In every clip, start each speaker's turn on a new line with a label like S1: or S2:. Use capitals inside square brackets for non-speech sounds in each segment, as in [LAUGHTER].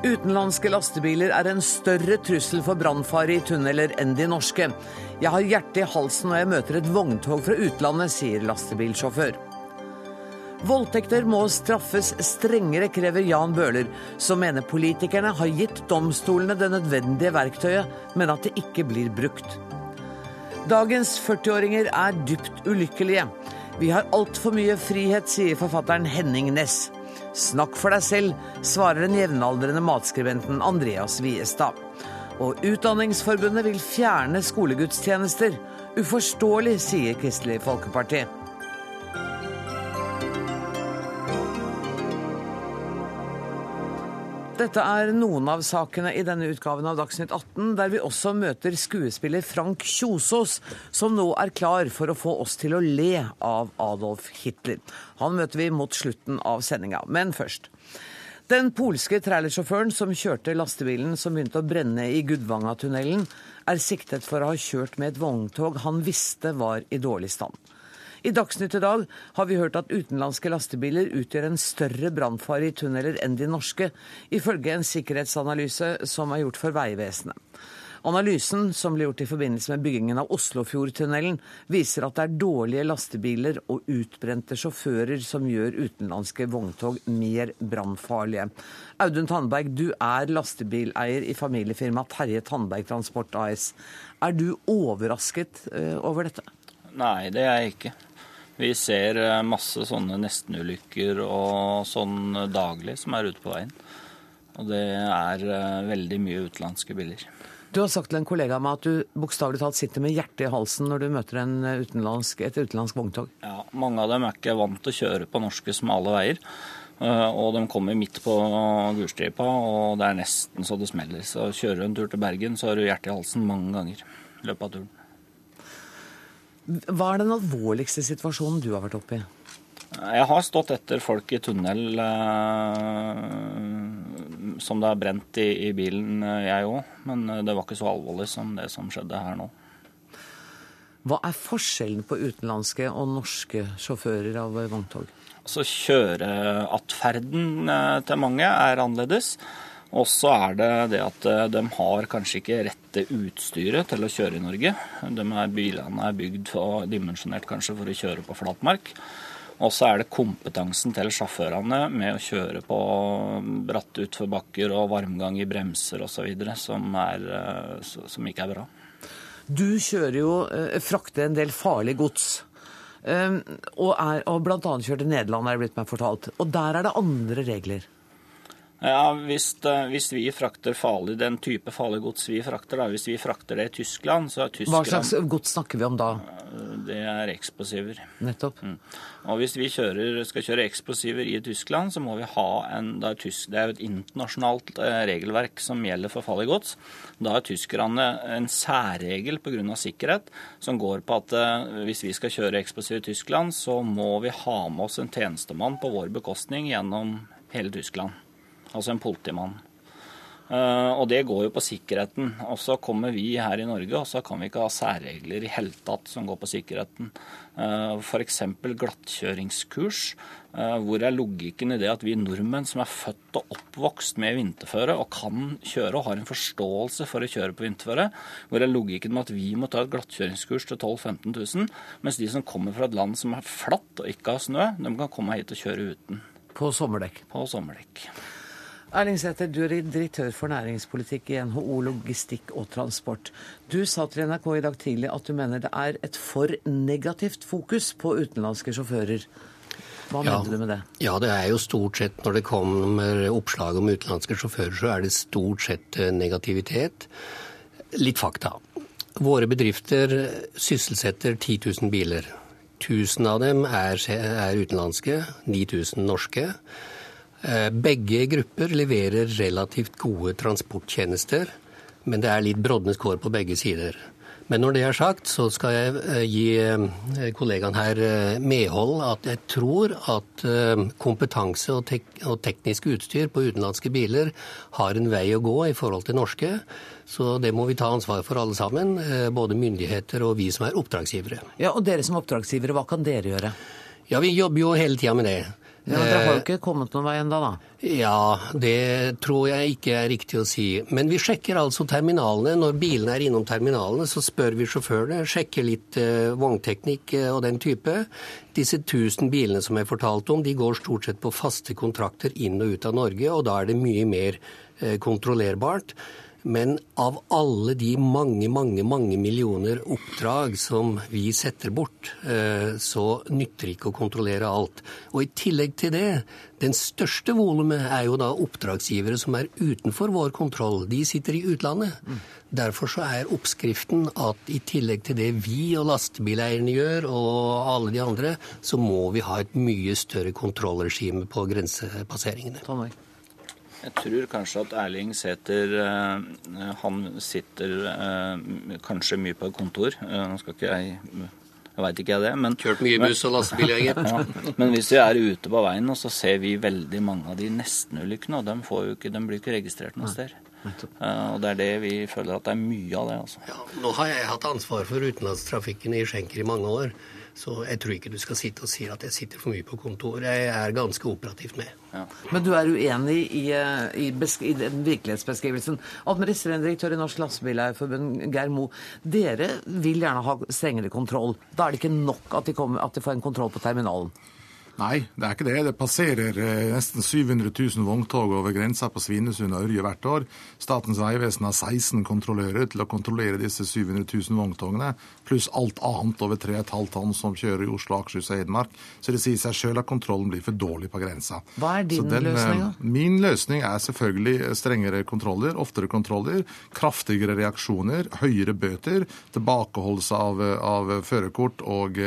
S1: Utenlandske lastebiler er en større trussel for brannfare i tunneler enn de norske. Jeg har hjertet i halsen når jeg møter et vogntog fra utlandet, sier lastebilsjåfør. Voldtekter må straffes strengere, krever Jan Bøhler, som mener politikerne har gitt domstolene det nødvendige verktøyet, men at det ikke blir brukt. Dagens 40-åringer er dypt ulykkelige. Vi har altfor mye frihet, sier forfatteren Henning Næss. Snakk for deg selv, svarer den jevnaldrende matskribenten Andreas Viestad. Og Utdanningsforbundet vil fjerne skolegudstjenester. Uforståelig, sier Kristelig Folkeparti. Dette er noen av sakene i denne utgaven av Dagsnytt 18, der vi også møter skuespiller Frank Kjosås, som nå er klar for å få oss til å le av Adolf Hitler. Han møter vi mot slutten av sendinga. Men først. Den polske trailersjåføren som kjørte lastebilen som begynte å brenne i Gudvangatunnelen, er siktet for å ha kjørt med et vogntog han visste var i dårlig stand. I Dagsnytt i dag har vi hørt at utenlandske lastebiler utgjør en større brannfare i tunneler enn de norske, ifølge en sikkerhetsanalyse som er gjort for Vegvesenet. Analysen, som ble gjort i forbindelse med byggingen av Oslofjordtunnelen, viser at det er dårlige lastebiler og utbrente sjåfører som gjør utenlandske vogntog mer brannfarlige. Audun Tandberg, du er lastebileier i familiefirmaet Terje Tandberg Transport AS. Er du overrasket eh, over dette?
S2: Nei, det er jeg ikke. Vi ser eh, masse sånne nestenulykker og sånn daglig som er ute på veien. Og det er eh, veldig mye utenlandske biler.
S1: Du har sagt til en kollega av meg at du bokstavelig talt sitter med hjertet i halsen når du møter utenlandsk, et utenlandsk vogntog.
S2: Ja, mange av dem er ikke vant til å kjøre på norske smale veier. Eh, og de kommer midt på gulstripa, og det er nesten så det smeller. Så kjører du en tur til Bergen, så har du hjertet i halsen mange ganger i løpet av turen.
S1: Hva er den alvorligste situasjonen du har vært oppe i?
S2: Jeg har stått etter folk i tunnel eh, som det har brent i, i bilen, eh, jeg òg. Men eh, det var ikke så alvorlig som det som skjedde her nå.
S1: Hva er forskjellen på utenlandske og norske sjåfører av vogntog?
S2: Altså Kjøreatferden eh, til mange er annerledes. Og så er det det at eh, de har kanskje ikke rette utstyret til å kjøre i Norge. De er, bilene er bygd og dimensjonert kanskje for å kjøre på flatmark. Og så er det kompetansen til sjåførene med å kjøre på bratte utforbakker og varmgang i bremser osv. Som, eh, som ikke er bra.
S1: Du kjører jo, eh, frakter en del farlig gods. Og, er, og bl.a. kjørt Nederland, er det blitt meg fortalt. Og der er det andre regler.
S2: Ja, hvis, hvis, vi frakter farlig, den type farlig gods vi frakter, da, hvis vi frakter det i Tyskland, så er Tyskland
S1: Hva slags gods snakker vi om da?
S2: Det er eksplosiver.
S1: Nettopp. Mm.
S2: Og hvis vi kjører, skal kjøre eksplosiver i Tyskland, så må vi ha en Det er, tysk, det er jo et internasjonalt eh, regelverk som gjelder for farlig gods. Da har tyskerne en særregel pga. sikkerhet som går på at eh, hvis vi skal kjøre eksplosiver i Tyskland, så må vi ha med oss en tjenestemann på vår bekostning gjennom hele Tyskland altså en politimann. Uh, og det går jo på sikkerheten. Og så kommer vi her i Norge, og så kan vi ikke ha særregler i hele tatt som går på sikkerheten. Eh, F.eks. glattkjøringskurs. Uh, hvor er logikken i det at vi nordmenn som er født og oppvokst med vinterføre og kan kjøre og har en forståelse for å kjøre på vinterføre, hvor er logikken med at vi må ta et glattkjøringskurs til 12 000-15 000, mens de som kommer fra et land som er flatt og ikke har snø, de kan komme hit og kjøre uten.
S1: På sommerdekk.
S2: På sommerdekk.
S1: Erling Sæther, du er direktør for næringspolitikk i NHO Logistikk og Transport. Du sa til NRK i dag tidlig at du mener det er et for negativt fokus på utenlandske sjåfører. Hva ja, mener du med det?
S3: Ja, det er jo stort sett når det kommer oppslag om utenlandske sjåfører, så er det stort sett eh, negativitet. Litt fakta. Våre bedrifter sysselsetter 10 000 biler. 1000 av dem er, er utenlandske, 9000 norske. Eh, begge grupper leverer relativt gode transporttjenester, men det er litt brodne skår på begge sider. Men når det er sagt, så skal jeg eh, gi eh, kollegaen her medhold at jeg tror at kompetanse og, tek og teknisk utstyr på utenlandske biler har en vei å gå i forhold til norske. Så det må vi ta ansvar for alle sammen, både myndigheter og vi som er oppdragsgivere.
S1: Ja, Og dere som oppdragsgivere, hva kan dere gjøre?
S3: Ja, vi jobber jo hele tida med det.
S1: Ja, Dere har jo ikke kommet noen vei ennå, da?
S3: Ja, det tror jeg ikke er riktig å si. Men vi sjekker altså terminalene. Når bilene er innom terminalene, så spør vi sjåførene. Sjekker litt uh, vognteknikk uh, og den type. Disse 1000 bilene som jeg fortalte om, de går stort sett på faste kontrakter inn og ut av Norge, og da er det mye mer kontrollerbart. Men av alle de mange, mange, mange millioner oppdrag som vi setter bort, eh, så nytter det ikke å kontrollere alt. Og i tillegg til det, den største volumet er jo da oppdragsgivere som er utenfor vår kontroll. De sitter i utlandet. Derfor så er oppskriften at i tillegg til det vi og lastebileierne gjør, og alle de andre, så må vi ha et mye større kontrollregime på grensepasseringene.
S2: Jeg tror kanskje at Erling Sæther eh, han sitter eh, kanskje mye på et kontor. Eh, nå skal ikke jeg jeg veit ikke jeg det, men
S3: Kjørt mye buss og lastebil, jeg, [LAUGHS]
S2: ja, Men hvis vi er ute på veien, så ser vi veldig mange av de nestenulykkene. Og de, får jo ikke, de blir ikke registrert noe sted. Uh, og det er det vi føler at det er mye av det. altså.
S3: Ja, nå har jeg hatt ansvar for utenlandstrafikken i Schenker i mange år. Så jeg tror ikke du skal sitte og si at jeg sitter for mye på kontor. Jeg er ganske operativt med.
S1: Ja. Men du er uenig i, i, i den virkelighetsbeskrivelsen. Administrerende direktør i Norsk Lastebileierforbund, Geir Mo. Dere vil gjerne ha strengere kontroll. Da er det ikke nok at de, kommer, at de får en kontroll på terminalen?
S4: Nei, det er ikke det. Det passerer eh, nesten 700 000 vogntog over grensa på Svinesund og Ørje hvert år. Statens vegvesen har 16 kontrollører til å kontrollere disse 700 000 vogntogene, pluss alt annet over 3,5 tonn som kjører i Oslo, Akershus og Hedmark. Så det sier seg sjøl at kontrollen blir for dårlig på grensa.
S1: Hva er din den, løsning, da?
S4: Eh, min løsning er selvfølgelig strengere kontroller, oftere kontroller, kraftigere reaksjoner, høyere bøter, tilbakeholdelse av, av førerkort og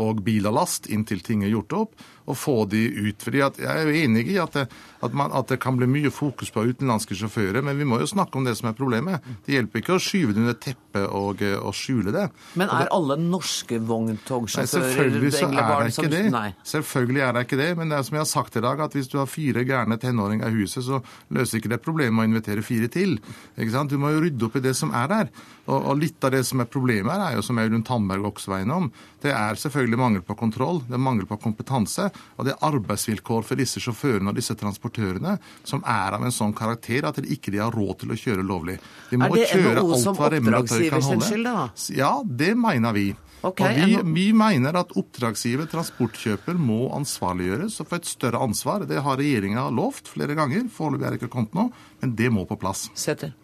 S4: og bil og last inntil ting er gjort opp, og få de ut. Fordi Jeg er jo enig i at det, at, man, at det, kan bli mye fokus på utenlandske sjåfører, men vi må jo snakke om det som er problemet. Det hjelper ikke å skyve det under teppet og, og skjule det.
S1: Men er
S4: det,
S1: alle norske vogntogsjåfører
S4: Selvfølgelig så er det ikke det. Nei. Selvfølgelig er det ikke det, men det er som jeg har sagt i dag, at hvis du har fire gærne tenåringer i huset, så løser ikke det problemet å invitere fire til. Ikke sant? Du må jo rydde opp i det som er der. Og, og litt av det som er problemet her, er jo, som Audun Tandberg også var innom, det er selvfølgelig mangel på kontroll, det er mangel på kompetanse, og det er arbeidsvilkår for disse sjåførene og disse transportørene som er av en sånn karakter at de ikke har råd til å kjøre lovlig. De
S1: må kjøre NHO som oppdragsgiver sin skyld, da?
S4: Ja, det mener vi. Okay, og vi, vi, mener at oppdragsgiver, transportkjøper, må ansvarliggjøres og få et større ansvar. Det har regjeringa lovt flere ganger. Foreløpig er det ikke kommet nå, men det må på plass.
S1: Setter.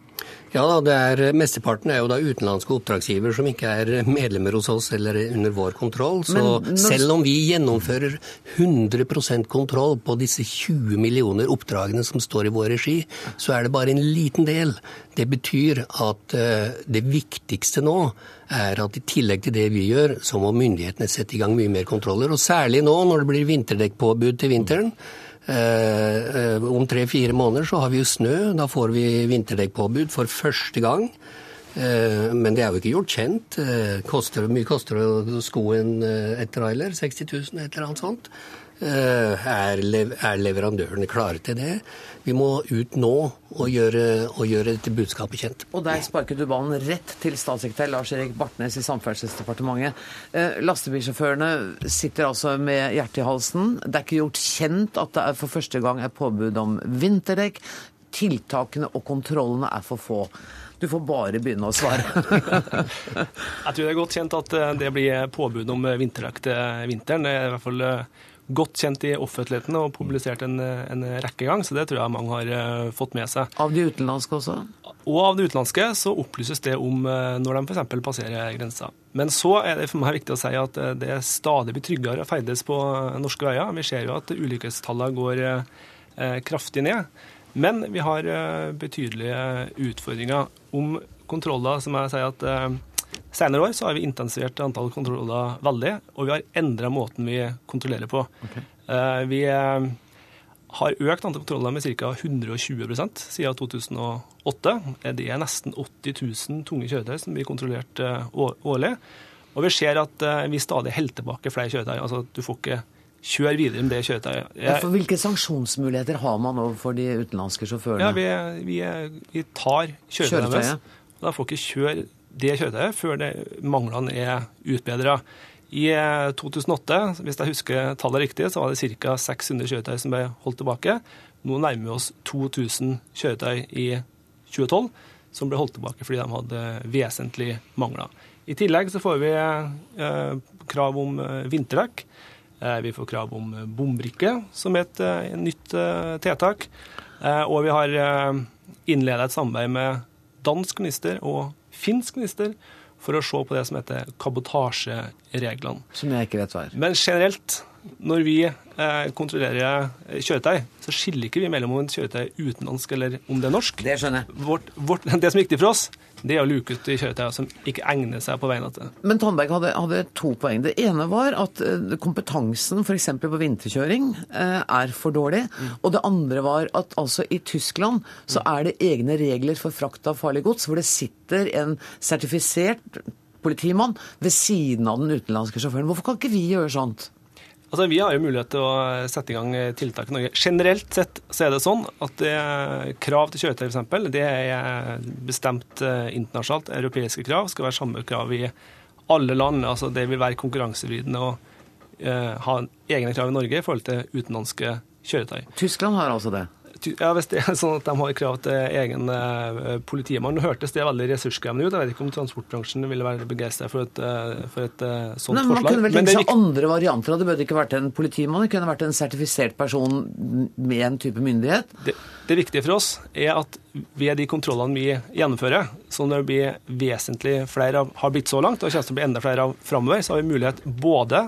S3: Ja, det er, Mesteparten er jo da utenlandske oppdragsgiver som ikke er medlemmer hos oss eller under vår kontroll. Så når... selv om vi gjennomfører 100% kontroll på disse 20 millioner oppdragene som står i vår regi, så er det bare en liten del. Det betyr at uh, det viktigste nå er at i tillegg til det vi gjør, så må myndighetene sette i gang mye mer kontroller. Og særlig nå når det blir vinterdekkpåbud til vinteren. Eh, eh, om tre-fire måneder så har vi jo snø. Da får vi vinterdekkpåbud for første gang. Eh, men det er jo ikke gjort kjent. Koster, mye koster det å sko en, et trailer? 60 000, et eller annet sånt. Er, er leverandørene klare til det? Vi må ut nå og gjøre, og gjøre dette budskapet kjent.
S1: Og der sparket du ballen rett til statssekretær Lars-Erik Bartnes i Samferdselsdepartementet. Eh, lastebilsjåførene sitter altså med hjertet i halsen. Det er ikke gjort kjent at det er for første gang er påbud om vinterdekk. Tiltakene og kontrollene er for få. Du får bare begynne å svare. [LAUGHS]
S5: jeg tror det er godt kjent at eh, det blir påbud om vinterdekk til vinteren. Det er i hvert fall eh, godt kjent i offentligheten og publisert en, en rekke ganger, så det tror jeg mange har uh, fått med seg.
S1: Av de utenlandske også?
S5: Og av de utenlandske så opplyses det om uh, når de f.eks. passerer grensa. Men så er det for meg viktig å si at uh, det er stadig blir tryggere å ferdes på norske veier. Vi ser jo at ulykkestallene går kraftig ned. Men vi har betydelige utfordringer om kontroller som jeg sier at Senere år så har vi intensivert antall kontroller veldig, og vi har endra måten vi kontrollerer på. Okay. Eh, vi eh, har økt antall kontroller med ca. 120% siden 2008. Det er nesten 80 000 tunge kjøretøy som blir kontrollert eh, årlig. Og vi ser at vi stadig holder tilbake flere kjøretøy. Altså du får ikke kjøre videre med det kjøretøyet.
S1: Jeg... For hvilke sanksjonsmuligheter har man overfor de utenlandske sjåførene?
S5: Ja, Vi, vi, vi tar kjøretøyet deres. Da får ikke kjøre det kjøretøyet før det, manglene er utbedra. I 2008, hvis jeg husker tallet riktig, så var det ca. 600 kjøretøy som ble holdt tilbake. Nå nærmer vi oss 2000 kjøretøy i 2012 som ble holdt tilbake fordi de hadde vesentlige mangler. I tillegg så får vi eh, krav om eh, vinterdekk. Eh, vi får krav om bombrikke, som er et et nytt eh, tiltak. Eh, og vi har innledet et samarbeid med dansk minister og finsk minister for å se på det som heter kabotasjereglene.
S1: Som jeg ikke vet hva er.
S5: Men generelt, når vi eh, kontrollerer kjøretøy, så skiller ikke vi mellom om et kjøretøy er utenlandsk eller om det er norsk.
S1: Det skjønner
S5: jeg. Vårt, vårt, [LAUGHS] det som er viktig for oss, det er å luke ut de kjøretøyene som ikke egner seg på veinettet.
S1: Men Tandberg hadde, hadde, to poeng. Det ene var at eh, kompetansen f.eks. på vinterkjøring eh, er for dårlig. Mm. Og det andre var at altså i Tyskland så er det egne regler for frakt av farlig gods, hvor det sitter en sertifisert politimann ved siden av den utenlandske sjåføren. Hvorfor kan ikke vi gjøre sånt?
S5: Altså, Vi har jo mulighet til å sette i gang tiltak i Norge. Generelt sett så er det sånn at det krav til kjøretøy f.eks. det er bestemt eh, internasjonalt. Europeiske krav skal være samme krav i alle land. altså Det vil være konkurransevridende å uh, ha egne krav i Norge i forhold til utenlandske kjøretøy.
S1: Tyskland har altså det?
S5: Ja, Hvis det er sånn at de har krav til egen uh, politimann. Hørtes det veldig ressurskrevende ut. Jeg vet ikke om transportbransjen ville være begeistra for et, uh, for et uh, sånt Nei,
S1: forslag.
S5: Man
S1: kunne vel tenke seg andre varianter. Det burde ikke vært en politimann, det kunne vært en sertifisert person med en type myndighet.
S5: Det, det viktige for oss er at ved de kontrollene vi gjennomfører, som det blir vesentlig flere av, har blitt så langt, og kommer til å bli enda flere av framover, så har vi mulighet både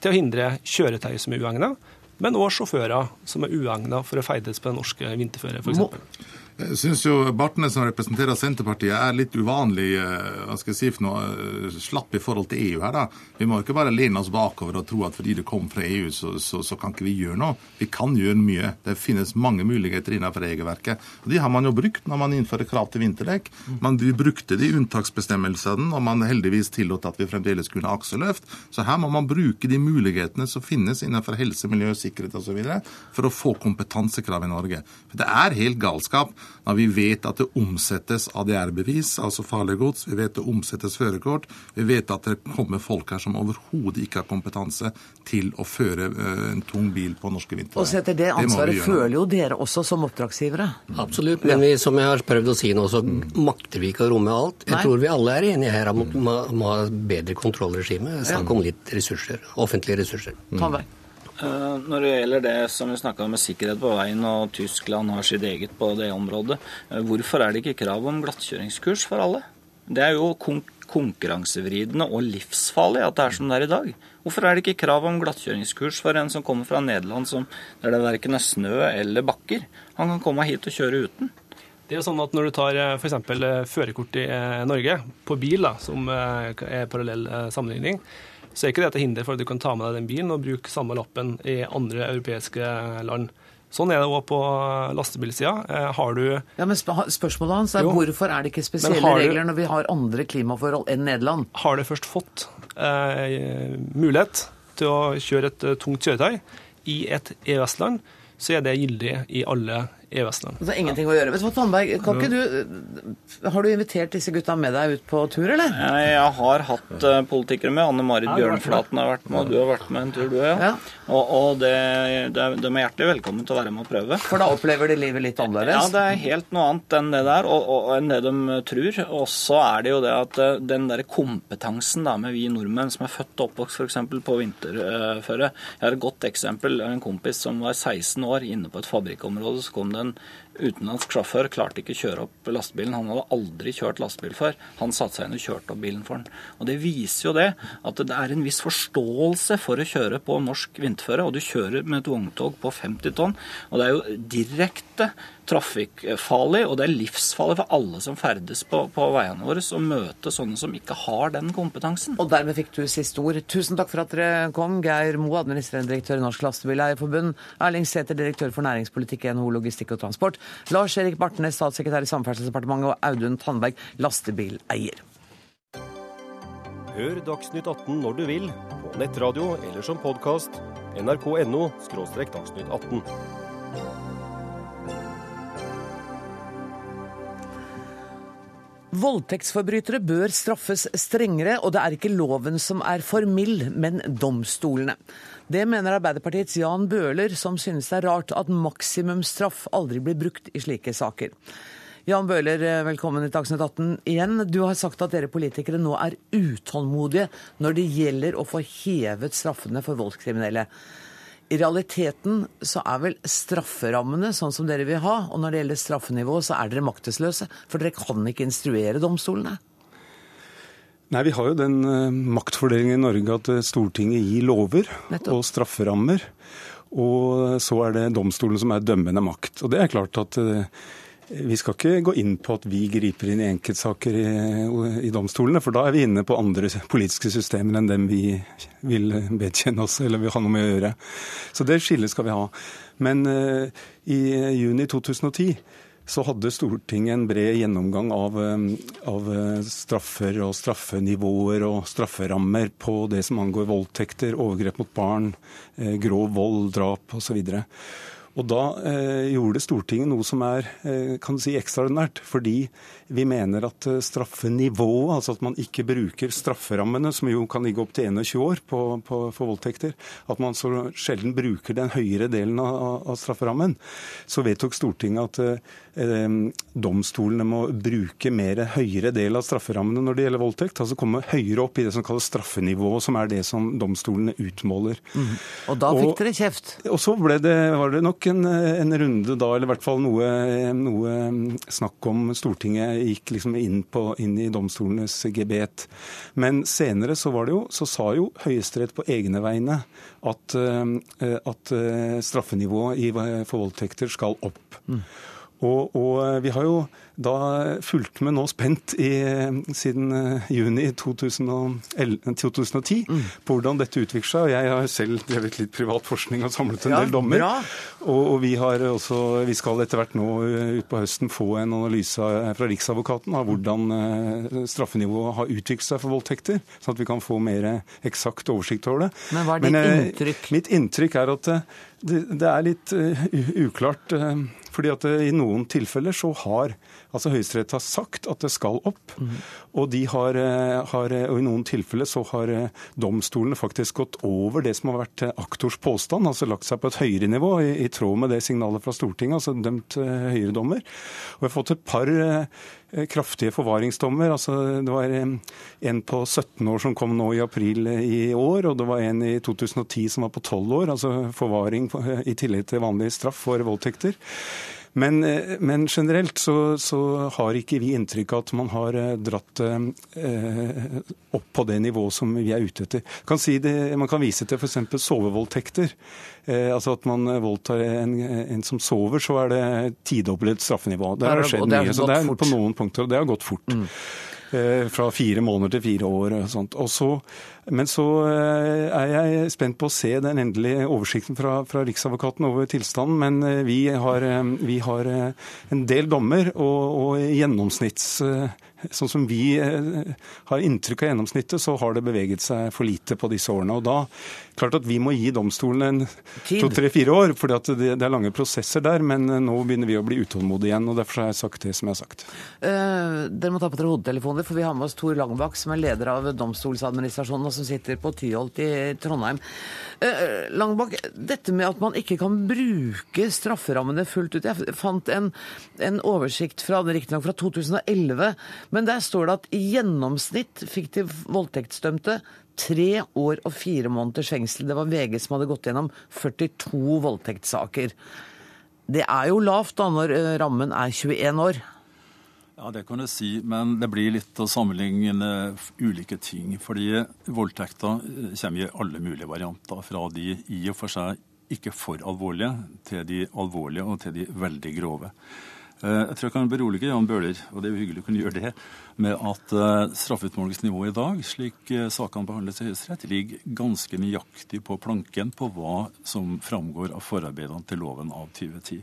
S5: til å hindre kjøretøy som er uegnet, men òg sjåfører som er uegnet for å ferdes på det norske vinterføre, f.eks.
S4: Jeg syns jo Bartnes, som representerer Senterpartiet, er litt uvanlig eh, hva skal jeg si for noe, eh, slapp i forhold til EU her. da. Vi må ikke bare lene oss bakover og tro at fordi det kom fra EU, så, så, så kan ikke vi gjøre noe. Vi kan gjøre mye. Det finnes mange muligheter innenfor regelverket. Og De har man jo brukt når man innfører krav til vinterdekk. Man, vi brukte de unntaksbestemmelsene, og man heldigvis tillot at vi fremdeles kunne ha akseløft. Så her må man bruke de mulighetene som finnes innenfor helse, miljø, sikkerhet osv. for å få kompetansekrav i Norge. For det er helt galskap når vi vet at det omsettes ADR-bevis, altså farlig gods, vi vet det omsettes førerkort, vi vet at det kommer folk her som overhodet ikke har kompetanse til å føre eh, en tung bil på norske vintre.
S1: Og så etter det ansvaret det føler jo dere også som oppdragsgivere?
S3: Absolutt, men vi, som jeg har prøvd å si nå, så makter vi ikke å romme alt. Jeg Nei. tror vi alle er enige her om må ha bedre kontrollregime. Snakk om litt ressurser, offentlige ressurser.
S1: Mm.
S2: Eh, når det gjelder det som vi snakka om med sikkerhet på veien, og Tyskland har sitt eget på det området, eh, hvorfor er det ikke krav om glattkjøringskurs for alle? Det er jo konkurransevridende og livsfarlig at det er som det er i dag. Hvorfor er det ikke krav om glattkjøringskurs for en som kommer fra Nederland som, der det verken er snø eller bakker? Han kan komme hit og kjøre uten.
S5: Det er sånn at Når du tar eh, f.eks. førerkort i Norge, på bil, da, som er parallell sammenligning, så er ikke det til hinder for at du kan ta med deg den bilen og bruke samme lappen i andre europeiske land. Sånn er det òg på lastebilsida. Eh, har du
S1: Ja, men Spørsmålet hans er jo, hvorfor er det ikke spesielle regler når vi har andre klimaforhold enn Nederland?
S5: Har du først fått eh, mulighet til å kjøre et uh, tungt kjøretøy i et EØS-land, så er det gyldig i alle EØS-land.
S1: Det har ingenting å gjøre. Vet du hva, Tandberg, kan ikke du, Har du invitert disse gutta med deg ut på tur, eller?
S2: Jeg har hatt uh, politikere med. Anne Marit Bjørnflaten har vært med, og du har vært med en tur, du òg. Ja. Og, og det, det, de er hjertelig velkommen til å være med og prøve.
S1: For da opplever de livet litt annerledes?
S2: Ja, det er helt noe annet enn det der, og, og enn det de tror. Og så er det jo det at eh, den der kompetansen da, med vi nordmenn som er født og oppvokst f.eks. på vinterføre Jeg har et godt eksempel. En kompis som var 16 år inne på et fabrikkområde. så kom det en and utenlandsk sjåfør klarte ikke å kjøre opp lastebilen. Han hadde aldri kjørt lastebil før. Han satte seg inn og kjørte opp bilen for den. Og Det viser jo det, at det er en viss forståelse for å kjøre på norsk vinterføre. Og du kjører med et vogntog på 50 tonn. Og det er jo direkte trafikkfarlig, og det er livsfarlig for alle som ferdes på, på veiene våre, å møte sånne som ikke har den kompetansen.
S1: Og dermed fikk du siste ord. Tusen takk for at dere kom. Geir Moe, administrerende direktør i Norsk Lastebileierforbund. Erling Sæther, direktør for næringspolitikk i NHO Logistikk og Transport. Lars Erik Bartnes, statssekretær i Samferdselsdepartementet, og Audun Tandberg, lastebileier.
S6: Hør Dagsnytt 18 når du vil, på nettradio eller som podkast. nrk.no – dagsnytt 18.
S1: Voldtektsforbrytere bør straffes strengere, og det er ikke loven som er for mild, men domstolene. Det mener Arbeiderpartiets Jan Bøhler, som synes det er rart at maksimumsstraff aldri blir brukt i slike saker. Jan Bøhler, velkommen i Dagsnytt 18 igjen. Du har sagt at dere politikere nå er utålmodige når det gjelder å få hevet straffene for voldskriminelle. I realiteten så er vel strafferammene sånn som dere vil ha, og når det gjelder straffenivå, så er dere maktesløse. For dere kan ikke instruere domstolene.
S7: Nei, Vi har jo den uh, maktfordelingen i Norge at uh, Stortinget gir lover Nettopp. og strafferammer. Og så er det domstolen som er dømmende makt. Og det er klart at vi skal ikke gå inn på at vi griper inn i enkeltsaker i, i, domstolene, for da er vi inne på andre politiske systemer enn dem vi vil vedkjenne oss eller vil ha noe med å gjøre. Så det skillet skal vi ha. Men uh, i juni 2010 så hadde Stortinget en bred gjennomgang av, uh, av straffer og straffenivåer og strafferammer på det som angår voldtekter, overgrep mot barn, uh, grov vold, drap osv. Og da eh, gjorde Stortinget noe som er eh, kan du si, ekstraordinært. Fordi vi mener at eh, straffenivået, altså at man ikke bruker strafferammene, som jo kan ligge opp til 21 år på, på, for voldtekter, at man så sjelden bruker den høyere delen av, av strafferammen, så vedtok Stortinget at eh, domstolene må bruke mer høyere del av strafferammene når det gjelder voldtekt. Altså komme høyere opp i det som kalles straffenivået, som er det som domstolene utmåler. Mm.
S1: Og da fikk dere kjeft?
S7: Og så ble det, var det nok en, en, runde da, eller i hvert fall noe, noe snakk om Stortinget gikk liksom inn, på, inn, i domstolenes gebet. Men senere så, var det jo, så sa jo Høyesterett på egne vegne at, eh, at eh, straffenivået for voldtekter skal opp. Mm. Og, og, vi har jo da fulgt med nå spent i, siden eh, juni 2011, 2010 mm. på hvordan dette utvikler seg. og Jeg har selv drevet litt privat forskning og samlet en ja, del dommer. Og, og, vi, har også, vi skal etter hvert nå eh, utpå høsten få en analyse fra Riksadvokaten av hvordan eh, straffenivået har utviklet seg for voldtekter, sånn at vi kan få mer eksakt oversikt over det.
S1: Men hva er ditt Men, inntrykk?
S7: Mitt inntrykk er at det, det er litt uklart. Fordi at i noen tilfeller så har Altså Høyesterett har sagt at det skal opp. Mm. Og, har, eh, har, eh, og, i noen tilfeller så har eh, domstolene faktisk gått over det som har vært aktors påstand, altså lagt seg på et høyere nivå, i, i tråd med det signalet fra Stortinget, altså dømt høyere dommer. Og vi har fått et par kraftige forvaringsdommer. Altså, det var en på 17 år som kom nå i april i år, og det var en i 2010 som var på 12 år. Altså forvaring i tillegg til vanlig straff for voldtekter. Men, eh, men generelt så, så, har ikke vi inntrykk av at man har eh, dratt eh, opp på det nivået som vi er ute etter. Kan si det, man kan vise til f.eks. sovevoldtekter. Eh, altså at man voldtar en, en, som sover, så er det tidoblet straffenivå. Det har skjedd mye. Så det er på noen punkter, og det har gått fort. Mm. Eh, fra fire måneder til fire år. og sånt. Og så, men så eh, er jeg spent på å se den endelige oversikten fra, fra Riksadvokaten over tilstanden. Men eh, vi har, vi har en del dommer, og, og gjennomsnitts sånn som vi eh, har inntrykk av gjennomsnittet, så har det beveget seg for lite på disse årene. Og da klart at vi må gi domstolene to, tre, fire år, for det, det, er lange prosesser der. Men eh, nå begynner vi å bli utålmodige igjen, og derfor har jeg sagt det som jeg har sagt.
S1: Uh, dere må ta på dere hodetelefoner, for vi har med oss Tor Langbakk, som er leder av domstolsadministrasjonen, og som sitter på Tyholt i Trondheim. Uh, Langbakk, dette med at man ikke kan bruke strafferammene fullt ut. Jeg fant en, en oversikt fra riktignok fra 2011 men der står det at i gjennomsnitt fikk de voldtektsdømte tre år og fire måneders fengsel. Det var VG som hadde gått gjennom 42 voldtektssaker. Det er jo lavt da når eh, rammen er 21 år.
S8: Ja, det kan du si, men det blir litt å sammenligne ulike ting. Fordi voldtekter eh, kommer i alle mulige varianter. Fra de i og for seg ikke for alvorlige, til de alvorlige og til de veldig grove. Eh, jeg tror jeg kan berolige Jan Bøhler, og det er jo hyggelig å kunne gjøre det, med at eh, straffeutmålingsnivået i dag, slik eh, sakene behandles i Høyesterett, ligger ganske nøyaktig på planken på hva som framgår av forarbeidene til loven av 2010.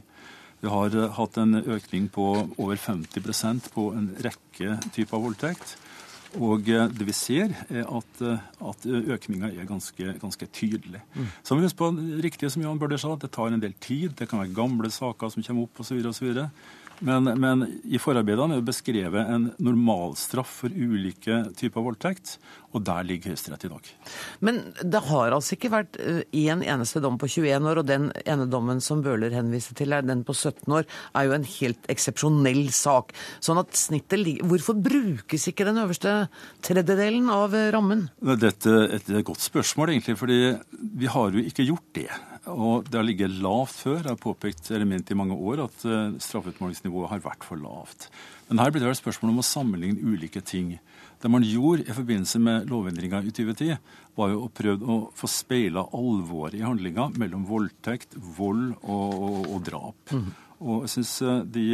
S8: Vi har hatt en økning på over 50% på en rekke typer voldtekt. Og det vi ser, er at, at økninga er ganske, ganske tydelig. Mm. Så vi husker på riktig som Jan Bøhler sa, at det tar en del tid. Det kan være gamle saker som kommer opp osv. Men, men i forarbeidene er det beskrevet en normalstraff for ulike typer voldtekt, og der ligger Høyesterett i dag.
S1: Men det har altså ikke vært én en eneste dom på 21 år, og den ene dommen som Bøhler henviste til, er den på 17 år, er jo en helt eksepsjonell sak. Sånn at snittet ligger Hvorfor brukes ikke den øverste tredjedelen av rammen?
S8: Dette er et godt spørsmål, egentlig, fordi vi har jo ikke gjort det. Og det har ligget lavt før. Jeg har påpekt element i mange år at uh, straffeutmålingsnivået har vært for lavt. Men her blir det vel spørsmål om å sammenligne ulike ting. Det man gjorde i forbindelse med lovendringa i 2010, var jo å prøve å få speila alvoret i handlinga mellom voldtekt, vold og, og, og drap. Mm. Og jeg syns eh, de,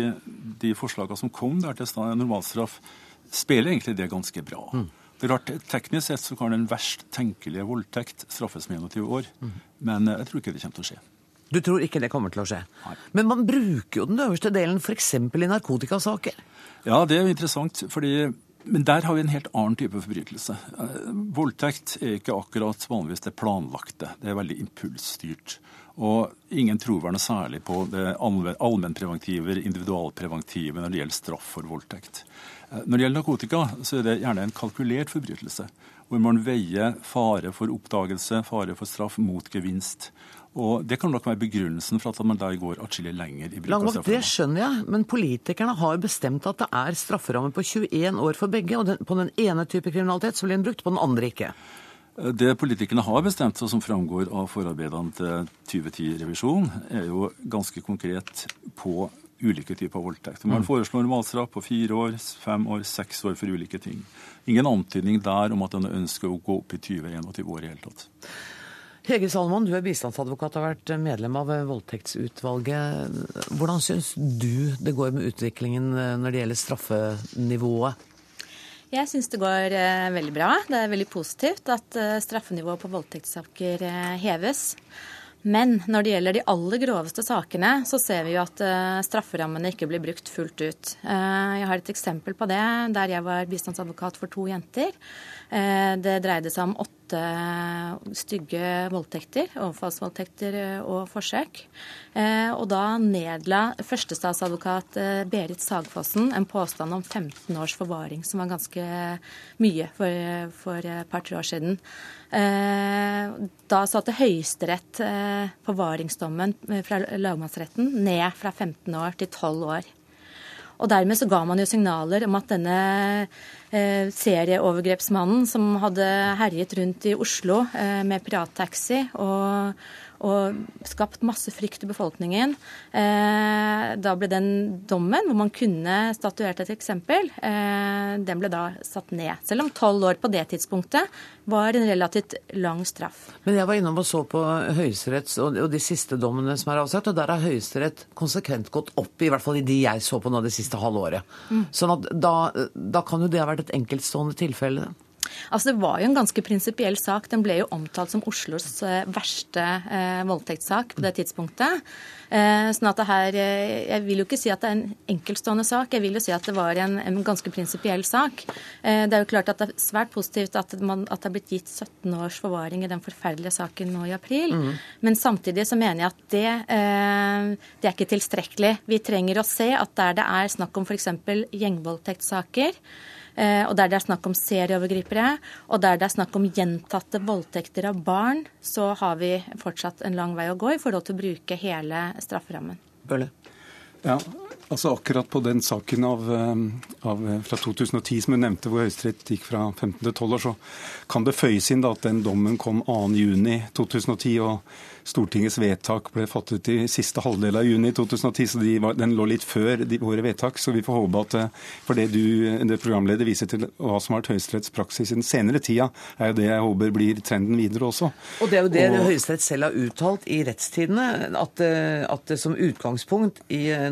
S8: de forslagene som kom der til normalstraff, speiler egentlig det ganske bra. Mm. Det er klart, Teknisk sett så kan den verst tenkelige voldtekt straffes med 21 år, mm. men jeg tror ikke det kommer til å skje.
S1: Du tror ikke det kommer til å skje?
S8: Nei.
S1: Men man bruker jo den øverste delen f.eks. i narkotikasaker.
S8: Ja, det er jo interessant. fordi men der har vi en helt annen type forbrytelse. Eh, voldtekt er ikke akkurat vanligvis det planlagte. Det er veldig impulsstyrt. Og ingen tror vel noe særlig på det allmennpreventive, individualpreventive når det gjelder straff for voldtekt. Eh, når det gjelder narkotika, så er det gjerne en kalkulert forbrytelse. Hvor man veier fare for oppdagelse, fare for straff, mot gevinst. Og Det kan nok være begrunnelsen for at man der går atskillig lenger i bruk av
S1: strafferamma. Det skjønner jeg, men politikerne har bestemt at det er strafferamme på 21 år for begge. Og den, på den ene type kriminalitet så blir den brukt, på den andre ikke.
S8: Eh, det politikerne har bestemt, og som framgår av forarbeidene til 2010-revisjon, er jo ganske konkret på ulike typer voldtekt. Man mm. foreslår normalstraff på fire år, fem år, seks år for ulike ting. Ingen antydning der om at en ønsker å gå opp i 20-21 år i hele tatt.
S1: Hege Salmon, du er bistandsadvokat og har vært medlem av voldtektsutvalget. Hvordan syns du det går med utviklingen når det gjelder straffenivået?
S9: Jeg syns det går eh, veldig bra. Det er veldig positivt at eh, straffenivået på voldtektssaker eh, heves. Men når det gjelder de aller groveste sakene, så ser vi jo at uh, strafferammene ikke blir brukt fullt ut. Uh, jeg har et eksempel på det der jeg var bistandsadvokat for to jenter. Uh, det dreide seg om åtte stygge voldtekter, overfallsvoldtekter og forsøk. Og da nedla førstestatsadvokat Berit Sagfossen en påstand om 15 års forvaring, som var ganske mye for, for et par-tre år siden. Eh, da satte Høyesterett eh, forvaringsdommen eh, fra lagmannsretten ned fra 15 år til 12 år. Og dermed så ga man jo signaler om at denne serieovergrepsmannen som hadde herjet rundt i Oslo med pirattaxi og og skapt masse frykt i befolkningen. Eh, da ble den dommen, hvor man kunne statuert et eksempel, eh, den ble da satt ned. Selv om tolv år på det tidspunktet var en relativt lang straff.
S1: Men jeg var innom og så på Høyesterett og de siste dommene som er avsagt, og der har Høyesterett konsekvent gått opp, i hvert fall i de jeg så på nå det siste halvåret. Mm. Sånn at da, da kan jo det ha vært et enkeltstående tilfelle?
S9: Altså Det var jo en ganske prinsipiell sak. Den ble jo omtalt som Oslos eh, verste eh, voldtektssak på det tidspunktet. Eh, sånn at det her, eh, Jeg vil jo ikke si at det er en enkeltstående sak, jeg vil jo si at det var en, en ganske prinsipiell sak. Eh, det er jo klart at det er svært positivt at, man, at, det er blitt gitt 17 års forvaring i den forferdelige saken nå i april. Mm. Men samtidig så mener jeg at det, eh, det er ikke tilstrekkelig. Vi trenger å se at der det er snakk om f.eks. gjengvoldtektssaker, og der det er snakk om serieovergripere, og der det er snakk om gjentatte voldtekter av barn, så har vi fortsatt en lang vei å gå i forhold til å bruke hele strafferammen.
S1: Bølle.
S7: Ja, altså Akkurat på den saken av, eh, av, eh, fra 2010 som du nevnte, hvor Høyesterett gikk fra 15 til 12 år, så kan det føyes inn da at den dommen kom 2.6.2010. og Stortingets vedtak ble fattet i siste halvdel av juni 2010, så de var, den lå litt før de, våre vedtak. Så vi får håpe at eh, for det du det programleder viser til hva som har vært Høyesteretts praksis i den senere tida, er jo det jeg håper blir trenden videre også.
S1: Og det er jo det og, Høyesterett selv har uttalt i rettstidene, at, at det som utgangspunkt i eh,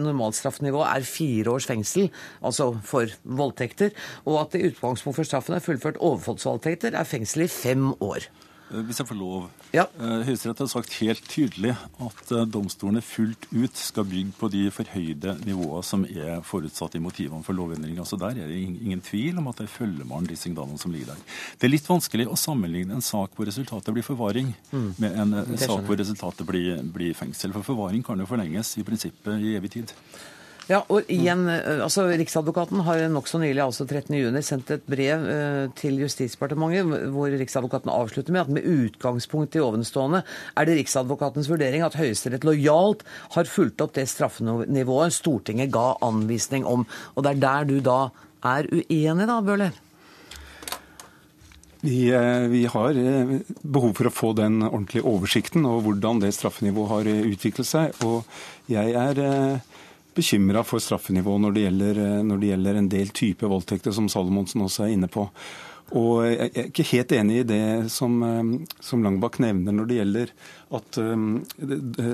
S1: normalstraffnivå er fire års fengsel, altså for voldtekter, og at det utgangspunkt for straffen er fullført overfallsvoldtekter er fengsel i fem år.
S8: Eh, hvis jeg får lov.
S1: Ja.
S8: Eh, Høyesterett har sagt helt tydelig at eh, domstolene fullt ut skal bygge på de forhøyde nivåene som er forutsatt i motivene for lovendringa. Så der er det ingen tvil om at der følger man de signalene som ligger der. Det er litt vanskelig å sammenligne en sak hvor resultatet blir forvaring, mm. med en sak hvor resultatet blir, blir fengsel. For forvaring kan jo forlenges i prinsippet i evig tid.
S1: Ja, og igjen, eh, altså Riksadvokaten har nokså nylig, altså 13.6, sendt et brev eh, til Justisdepartementet hvor Riksadvokaten avslutter med at med utgangspunkt i ovenstående er det Riksadvokatens vurdering at Høyesterett lojalt har fulgt opp det straffenivået Stortinget ga anvisning om. Og det er der du da er uenig, da, Bøhler?
S7: Vi, eh, vi, har behov for å få den ordentlige oversikten over hvordan det straffenivået har utviklet seg. Og jeg er bekymra for straffenivået når eh, når det gjelder en del typer voldtekter, som Salomonsen også er inne på. Og jeg er ikke helt enig i det som, eh, som Langbakk nevner når det gjelder at um,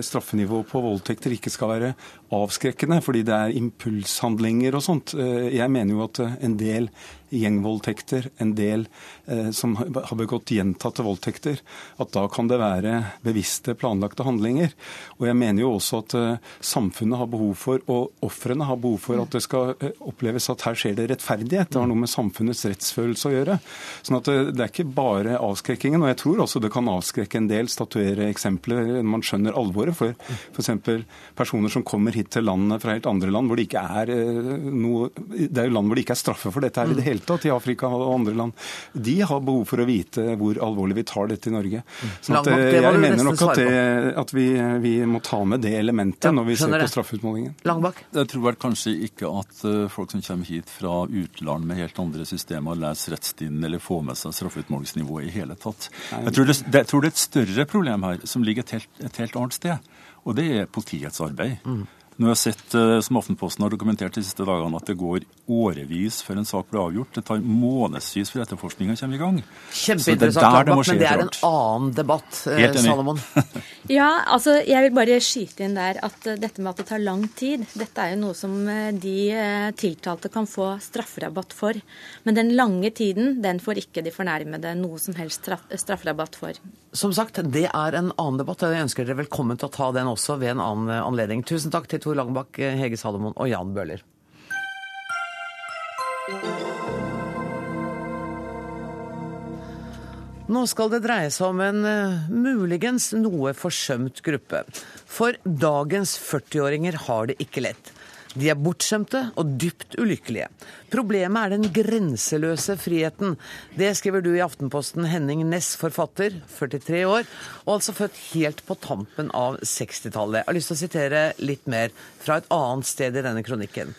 S7: straffenivået på voldtekter ikke skal være avskrekkende, fordi det er impulshandlinger og sånt. Jeg mener jo at en del gjengvoldtekter, en del eh, som har begått gjentatte voldtekter, at da kan det være bevisste, planlagte handlinger. Og jeg mener jo også at eh, samfunnet har behov for, og ofrene har behov for, at det skal eh, oppleves at her skjer det rettferdighet. Det har noe med samfunnets rettsfølelse å gjøre. Sånn at eh, det er ikke bare avskrekkingen. Og jeg tror også det kan avskrekke en del, statuere eksempler når man skjønner alvoret. For f.eks. personer som kommer hit til landet fra helt andre land hvor det ikke er eh, noe Det er jo land hvor det ikke er straffe for dette her i det hele tatt, i Afrika og andre land, de har behov for å vite hvor alvorlig vi tar dette i Norge. Så at, eh, jeg mener nok at, det, at vi, vi, må ta med det elementet ja, når vi ser på straffeutmålingen.
S1: Langbakk?
S8: Jeg tror vel kanskje ikke at eh, folk som kommer hit fra utland med helt andre systemer, leser rettsstien eller får med seg straffeutmålingsnivået i hele tatt. Jeg tror, det, jeg tror, det, er et større problem her, som ligger et helt, et helt annet sted. Og det er politiets arbeid. Mm. Nå har jeg sett, eh, som Aftenposten har dokumentert de siste dagene, at det går årevis før en sak blir avgjort. Det tar månedsvis før etterforskninga kommer i gang.
S1: Kjempeinteressant, det men det er en annen debatt, eh, Salomon. [LAUGHS]
S9: ja, altså jeg vil bare skyte inn der at eh, dette med at det tar lang tid, dette er jo noe som de tiltalte kan få strafferabatt for. Men den lange tiden, den får ikke de fornærmede noe som helst straff, strafferabatt for.
S1: Som sagt, det er en annen debatt, og jeg ønsker dere velkommen til å ta den også ved en annen anledning. Tusen takk til Tor Langbakk, Hege Salomon og Jan Bøhler. Nå skal det dreie seg om en uh, muligens noe forsømt gruppe. For dagens 40-åringer har det ikke lett. De er bortskjemte og dypt ulykkelige. Problemet er den grenseløse friheten. Det skriver du i Aftenposten, Henning Næss, forfatter, 43 år, og altså født helt på tampen av 60-tallet. Jeg har lyst til å sitere litt mer fra et annet sted i denne kronikken.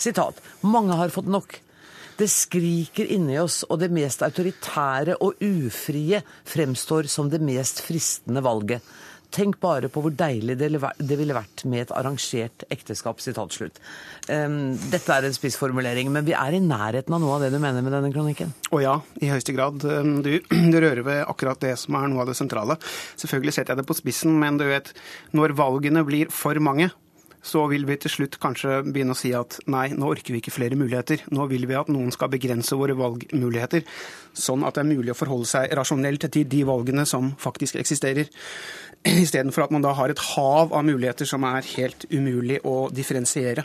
S1: Sitat. Mange har fått nok. Det skriker inni oss, og det mest autoritære og ufrie fremstår som det mest fristende valget. Tenk bare på hvor deilig det ville vært med et arrangert ekteskap. Um, Dette er en spissformulering, men vi er i nærheten av noe av det du mener med denne kronikken?
S10: Å ja, i høyeste grad. Du, du, rører ved akkurat det som er noe av det sentrale. Selvfølgelig setter jeg det på spissen, men du vet, når valgene blir for mange, så vil vi til slutt kanskje begynne å si at nei, nå orker vi ikke flere muligheter. Nå vil vi at noen skal begrense våre valgmuligheter, sånn at det er mulig å forholde seg rasjonelt til de valgene som faktisk eksisterer. [CLEARS THROAT] Istedenfor at man da har et hav av muligheter som er helt umulig å differensiere.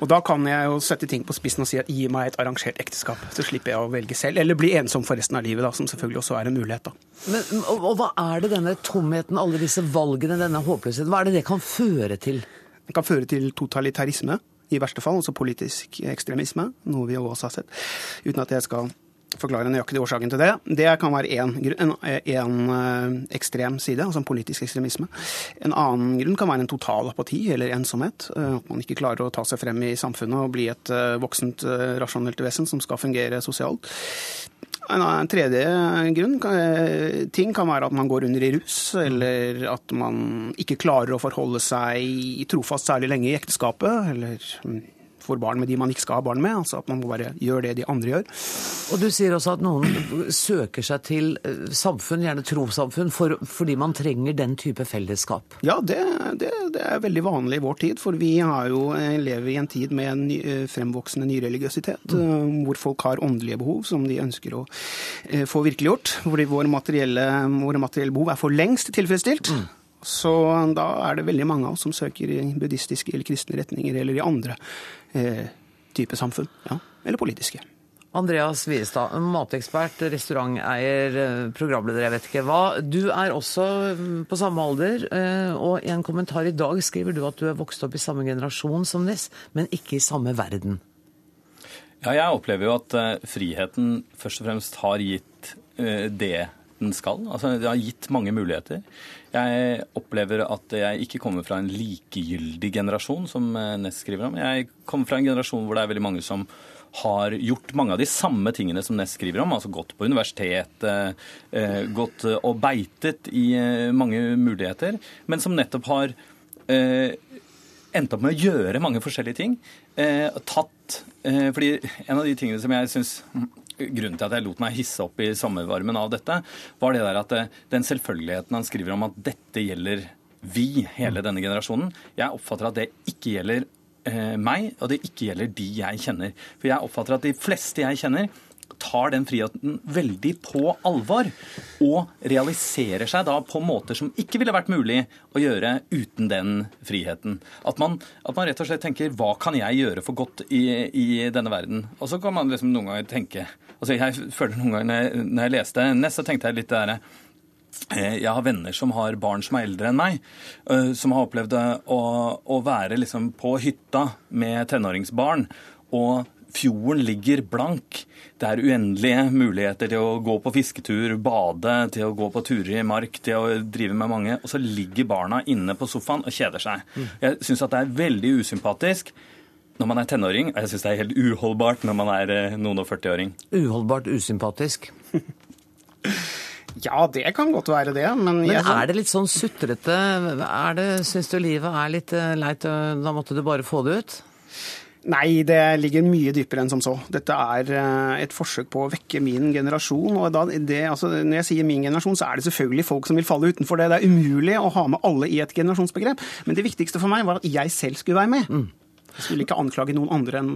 S10: Og Da kan jeg jo sette ting på spissen og si at gi meg et arrangert ekteskap, så slipper jeg å velge selv. Eller bli ensom for resten av livet, da, som selvfølgelig også er en mulighet. da.
S1: Men, og, og hva er det denne tomheten, alle disse valgene, denne håpløsheten, hva er det det kan føre til?
S10: Det kan føre til totalitarisme, i verste fall, Altså politisk ekstremisme, noe vi også har sett. Uten at jeg skal forklare nøyaktig årsaken til det. Det kan være én en, eh, ekstrem side, altså en politisk ekstremisme. En annen grunn kan være en total apati eller ensomhet. Eh, at man ikke klarer å ta seg frem i samfunnet og bli et eh, voksent, rasjonelt vesen som skal fungere sosialt. En tredje grunn ting kan være at man går under i rus, eller at man ikke klarer å forholde seg trofast særlig lenge i ekteskapet, eller mm, får barn med de man ikke skal ha barn med. altså At man må bare gjøre det de andre gjør.
S1: Og Du sier også at noen søker seg til eh, samfunn, gjerne trossamfunn, for, fordi man trenger den type fellesskap?
S10: Ja, det, det, det, er veldig vanlig i vår tid. For vi jo, eh, lever i en tid med en ny, eh, fremvoksende nyreligiøsitet. Mm. Hvor folk har åndelige behov som de ønsker å få virkeliggjort. Fordi våre materielle, våre materielle behov er for lengst tilfredsstilt. Mm. Så da er det veldig mange av oss som søker i buddhistiske eller kristne retninger, eller i andre eh, typer samfunn. Ja, eller politiske.
S1: Andreas Wiestad, matekspert, restauranteier, eh, programleder, jeg vet ikke hva. Du er også mm, på samme alder, eh, og i en kommentar i dag skriver du at du er vokst opp i samme generasjon som Ness, men ikke i samme verden.
S11: Ja, jeg opplever jo at eh, friheten først og fremst har gitt det den skal. Altså, det har gitt mange muligheter. Jeg opplever at jeg ikke kommer fra en likegyldig generasjon, som Ness skriver om. Jeg kommer fra en generasjon hvor det er veldig mange som har gjort mange av de samme tingene som Ness skriver om. Altså gått på universitet, eh, gått og beitet i eh, mange muligheter. Men som nettopp har eh, endt opp med å gjøre mange forskjellige ting. tatt fordi en av de tingene som jeg syns Grunnen til at jeg lot meg hisse opp i sommervarmen av dette, var det der at den selvfølgeligheten han skriver om at dette gjelder vi, hele denne generasjonen. Jeg oppfatter at det ikke gjelder eh, meg, og det ikke gjelder de jeg kjenner. For jeg oppfatter at de fleste jeg kjenner, tar den friheten veldig på alvor. Og realiserer seg da på måter som ikke ville vært mulig å gjøre uten den friheten. At man, at man rett og slett tenker hva kan jeg gjøre for godt i, i denne verden? Og så kan man liksom noen ganger tenke altså Jeg føler noen ganger når jeg leste Ness, så tenkte jeg litt det derre Eh, jeg har venner som har barn som er eldre enn meg, eh, som har opplevd å, å være liksom på hytta med tenåringsbarn. og Fjorden ligger blank. Det er uendelige muligheter til å gå på fisketur, bade, til å gå på turer i mark, til å drive med mange. Og så ligger barna inne på sofaen og kjeder seg. Jeg syns at det er veldig usympatisk når man er tenåring, og jeg syns det er helt uholdbart når man er eh, noen og 40-åring.
S1: Uholdbart usympatisk? [LAUGHS]
S10: Ja, det kan godt være det. Men,
S1: men er det litt sånn sutrete? Er det, Syns du livet er litt eh, leit, da måtte du bare få det ut?
S10: Nei, det ligger mye dypere enn som så. Dette er eh, et forsøk på å vekke min generasjon. og det, altså, Når jeg sier min generasjon, så er det selvfølgelig folk som vil falle utenfor det. Det er umulig å ha med alle i et generasjonsbegrep. Men det viktigste for meg var at jeg selv skulle være med. Mm. Jeg skulle ikke anklage noen andre enn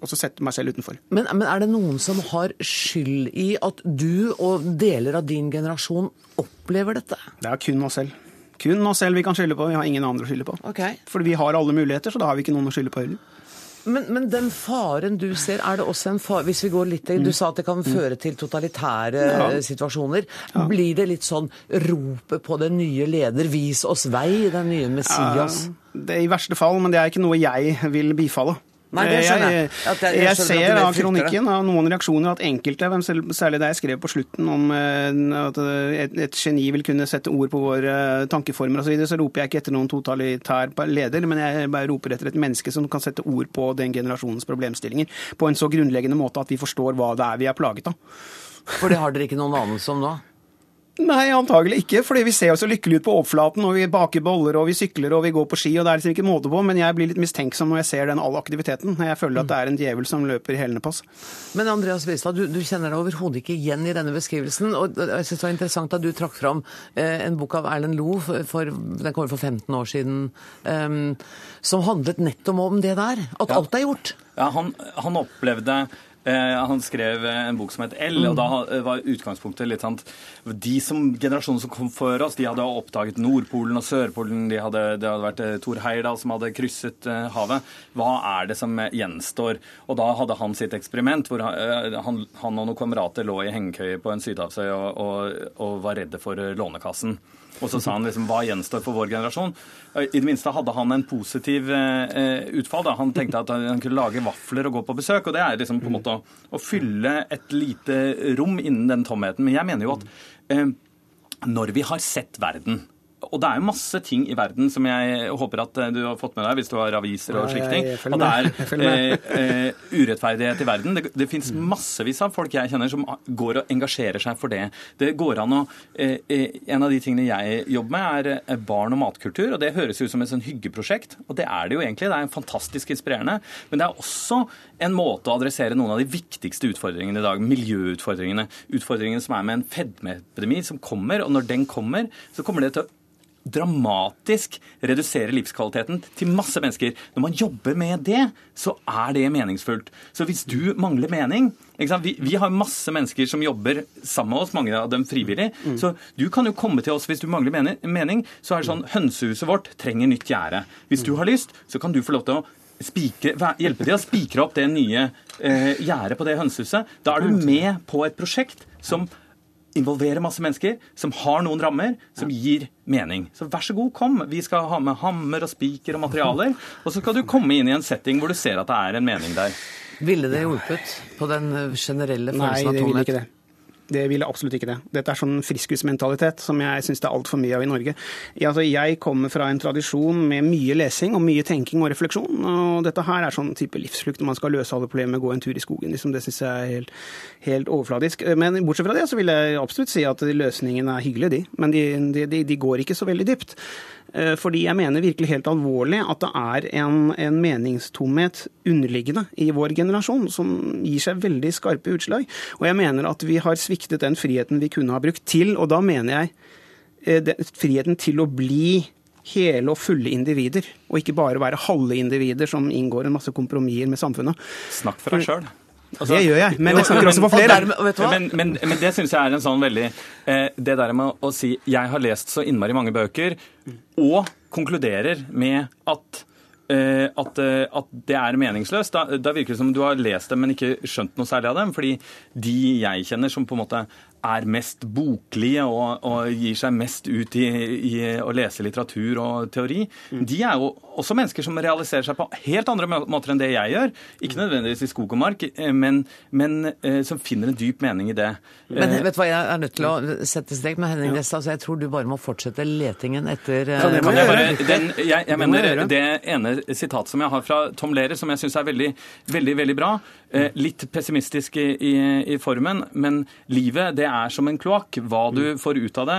S10: og så sette meg selv utenfor.
S1: Men, men, er det noen som har skyld i at du og deler av din generasjon opplever dette?
S10: Det er kun oss selv. Kun oss selv vi kan skylde på, vi har ingen andre å skylde på.
S1: Okay.
S10: Fordi vi har alle muligheter, så da har vi ikke noen å skylde på heller.
S1: Men, men, den faren du ser, er det også en fare Hvis vi går litt Du sa at det kan føre til totalitære ja. situasjoner. Ja. Blir det litt sånn ropet på den nye leder, vis oss vei, den nye Messias?
S10: Ja, det er I verste fall, men det er ikke noe jeg vil bifalle.
S1: Nei, det skjønner
S10: jeg. Jeg, jeg, jeg ser av kronikken av noen reaksjoner at enkelte, særlig det jeg skrev på slutten om eh, at eh, et, et geni vil kunne sette ord på våre eh, tankeformer osv., så, så roper jeg ikke etter noen totalitær leder, men jeg bare roper etter et menneske som kan sette ord på den generasjonens problemstillinger på en så grunnleggende måte at vi forstår hva det er vi er plaget av.
S1: For det har dere ikke noen anelse om nå?
S10: Nei, antagelig ikke. fordi vi ser jo så lykkelige ut på overflaten, og vi baker boller, og vi sykler, og vi går på ski, og det er liksom ikke måte på. Men jeg blir litt mistenksom når jeg ser den all aktiviteten. Jeg føler at det er en djevel som løper i hælene på oss.
S1: Men Andreas Wistad, du, du, kjenner deg overhodet ikke igjen i denne beskrivelsen. Og jeg synes det var interessant at du trakk fram eh, en bok av Erlend Loe, for, for, den kom for 15 år siden, um, som handlet nettopp om det der. At ja. alt er gjort.
S11: Ja, han, han opplevde han skrev en bok som het L, og da mm. var utgangspunktet litt sånn De som, generasjonen som kom før oss, de hadde oppdaget Nordpolen og Sørpolen. De hadde, det hadde vært eh, Thor Heyerdahl som hadde krysset eh, havet. Hva er det som gjenstår? Og da hadde han sitt eksperiment, hvor han, han og noen kamerater lå i hengekøye på en sydhavsøy og, og, og var redde for Lånekassen. Og så sa han liksom hva gjenstår for vår generasjon? I det minste hadde han en positiv eh, utfall. da. Han tenkte at han kunne lage vafler og gå på besøk. Og det er liksom på en måte å, å fylle et lite rom innen den tomheten. Men jeg mener jo at eh, når vi har sett verden og det er jo masse ting i verden som jeg håper at eh, du har fått med deg hvis du har aviser og slike ting. At det er eh, eh, urettferdighet i verden. Det, det fins massevis av folk jeg kjenner som går og engasjerer seg for det. Det går an å eh, eh En av de tingene jeg jobber med, er barn og matkultur. og Det høres ut som et sånn hyggeprosjekt, og det er det jo egentlig. Det er fantastisk inspirerende. Men det er også en måte å adressere noen av de viktigste utfordringene i dag. Miljøutfordringene. Utfordringene som er med en fedmeepidemi som kommer. Og når den kommer, så kommer det til å dramatisk redusere livskvaliteten til masse mennesker. Når man jobber med det, så er det meningsfullt. Så hvis du mangler mening vi, vi, har masse mennesker som jobber sammen med oss, mange av dem frivillig. Mm. Så du kan jo komme til oss hvis du mangler mening. Så er det sånn hønsehuset vårt trenger nytt gjerde. Hvis du har lyst, så kan du få lov til å spikre, hjelpe til å spikre opp det nye eh, gjerdet på det hønsehuset. Da er du med på et prosjekt som involverer masse mennesker, som har noen rammer, som gir mening. Så vær så god, kom. Vi skal ha med hammer og spiker og materialer. [LAUGHS] Og så skal du komme inn i en setting hvor du ser at det er en mening der.
S1: Ville det hjulpet på den generelle følelsen av tomhet?
S10: Nei, det ville ikke det. Det ville absolutt ikke det. Dette er sånn friskusmentalitet som jeg syns det er altfor mye av i Norge. Jeg, altså, jeg kommer fra en tradisjon med mye lesing og mye tenking og refleksjon. Og dette her er sånn type livsflukt når man skal løse alle problemer, gå en tur i skogen. Liksom, det syns jeg er helt, helt, overfladisk. Men bortsett fra det så vil jeg absolutt si at løsningene er hyggelige, de. Men de, de, de går ikke så veldig dypt. Eh, fordi jeg mener virkelig helt alvorlig at det er en, en, meningstomhet underliggende i vår generasjon som gir seg veldig skarpe utslag. Og jeg mener at vi har sviktet den friheten vi kunne ha brukt til, og da mener jeg den, friheten til å bli hele og fulle individer, og ikke bare være halve individer som inngår en masse kompromisser med samfunnet.
S11: Snakk for deg sjøl.
S10: Altså, det gjør jeg, men jeg snakker også for flere.
S11: Men, men, men, det syns jeg er en sånn veldig eh, Det der med å si 'jeg har lest så innmari mange bøker', og konkluderer med at eh, at, eh, at, det er meningsløst. Da, da, virker det som du har lest dem, men ikke skjønt noe særlig av dem. Fordi de jeg kjenner som på en måte er mest boklige og, og, gir seg mest ut i, i, å lese litteratur og teori, mm. de er jo også mennesker som realiserer seg på helt andre måter enn det jeg gjør. Ikke mm. nødvendigvis i skog og mark, eh, men, men eh, som finner en dyp mening i det.
S1: Men eh, vet du hva, jeg er nødt til å sette strek med Henning Nesta, så jeg tror du bare må fortsette letingen etter
S11: Kan jeg, kan jeg, bare, den, jeg, jeg mener det ene sitatet som jeg har fra Tom Lehrer, som jeg syns er veldig, veldig, veldig bra, litt pessimistisk i, i, i formen, men livet det er som en kloakk. Hva du mm. får ut av det,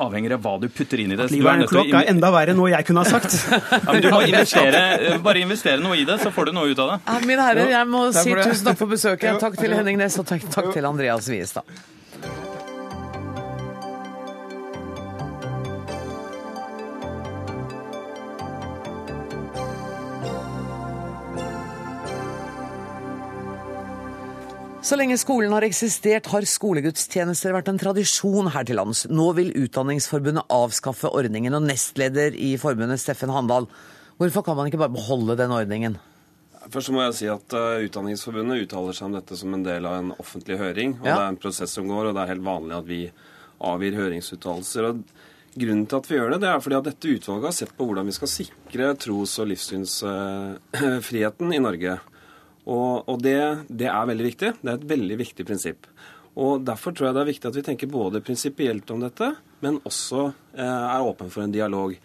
S11: avhenger av hva du putter inn i det.
S10: At livet er en kloakk er enda verre enn noe jeg kunne ha sagt. [LAUGHS]
S11: ja, men du må investere, bare investere noe i det, så får du noe ut av det.
S1: Ja, mine herrer, jeg må si tusen takk for besøket. Takk til Henning Næss, og takk, takk til Andreas Wiestad. Så lenge skolen har eksistert, har skolegudstjenester vært en tradisjon her til lands. Nå vil Utdanningsforbundet avskaffe ordningen, og nestleder i forbundet, Steffen Handal, hvorfor kan man ikke bare beholde den ordningen?
S12: Først må jeg si at uh, Utdanningsforbundet uttaler seg om dette som en del av en offentlig høring. og ja. Det er en prosess som går, og det er helt vanlig at vi avgir høringsuttalelser. og Grunnen til at vi gjør det, det er fordi at dette utvalget har sett på hvordan vi skal sikre tros- og livssynsfriheten i Norge. Og, og det, det, er veldig viktig. Det er et veldig viktig prinsipp. Og Derfor tror jeg det er viktig at vi tenker både prinsipielt om dette, men også eh, er åpen for en dialog.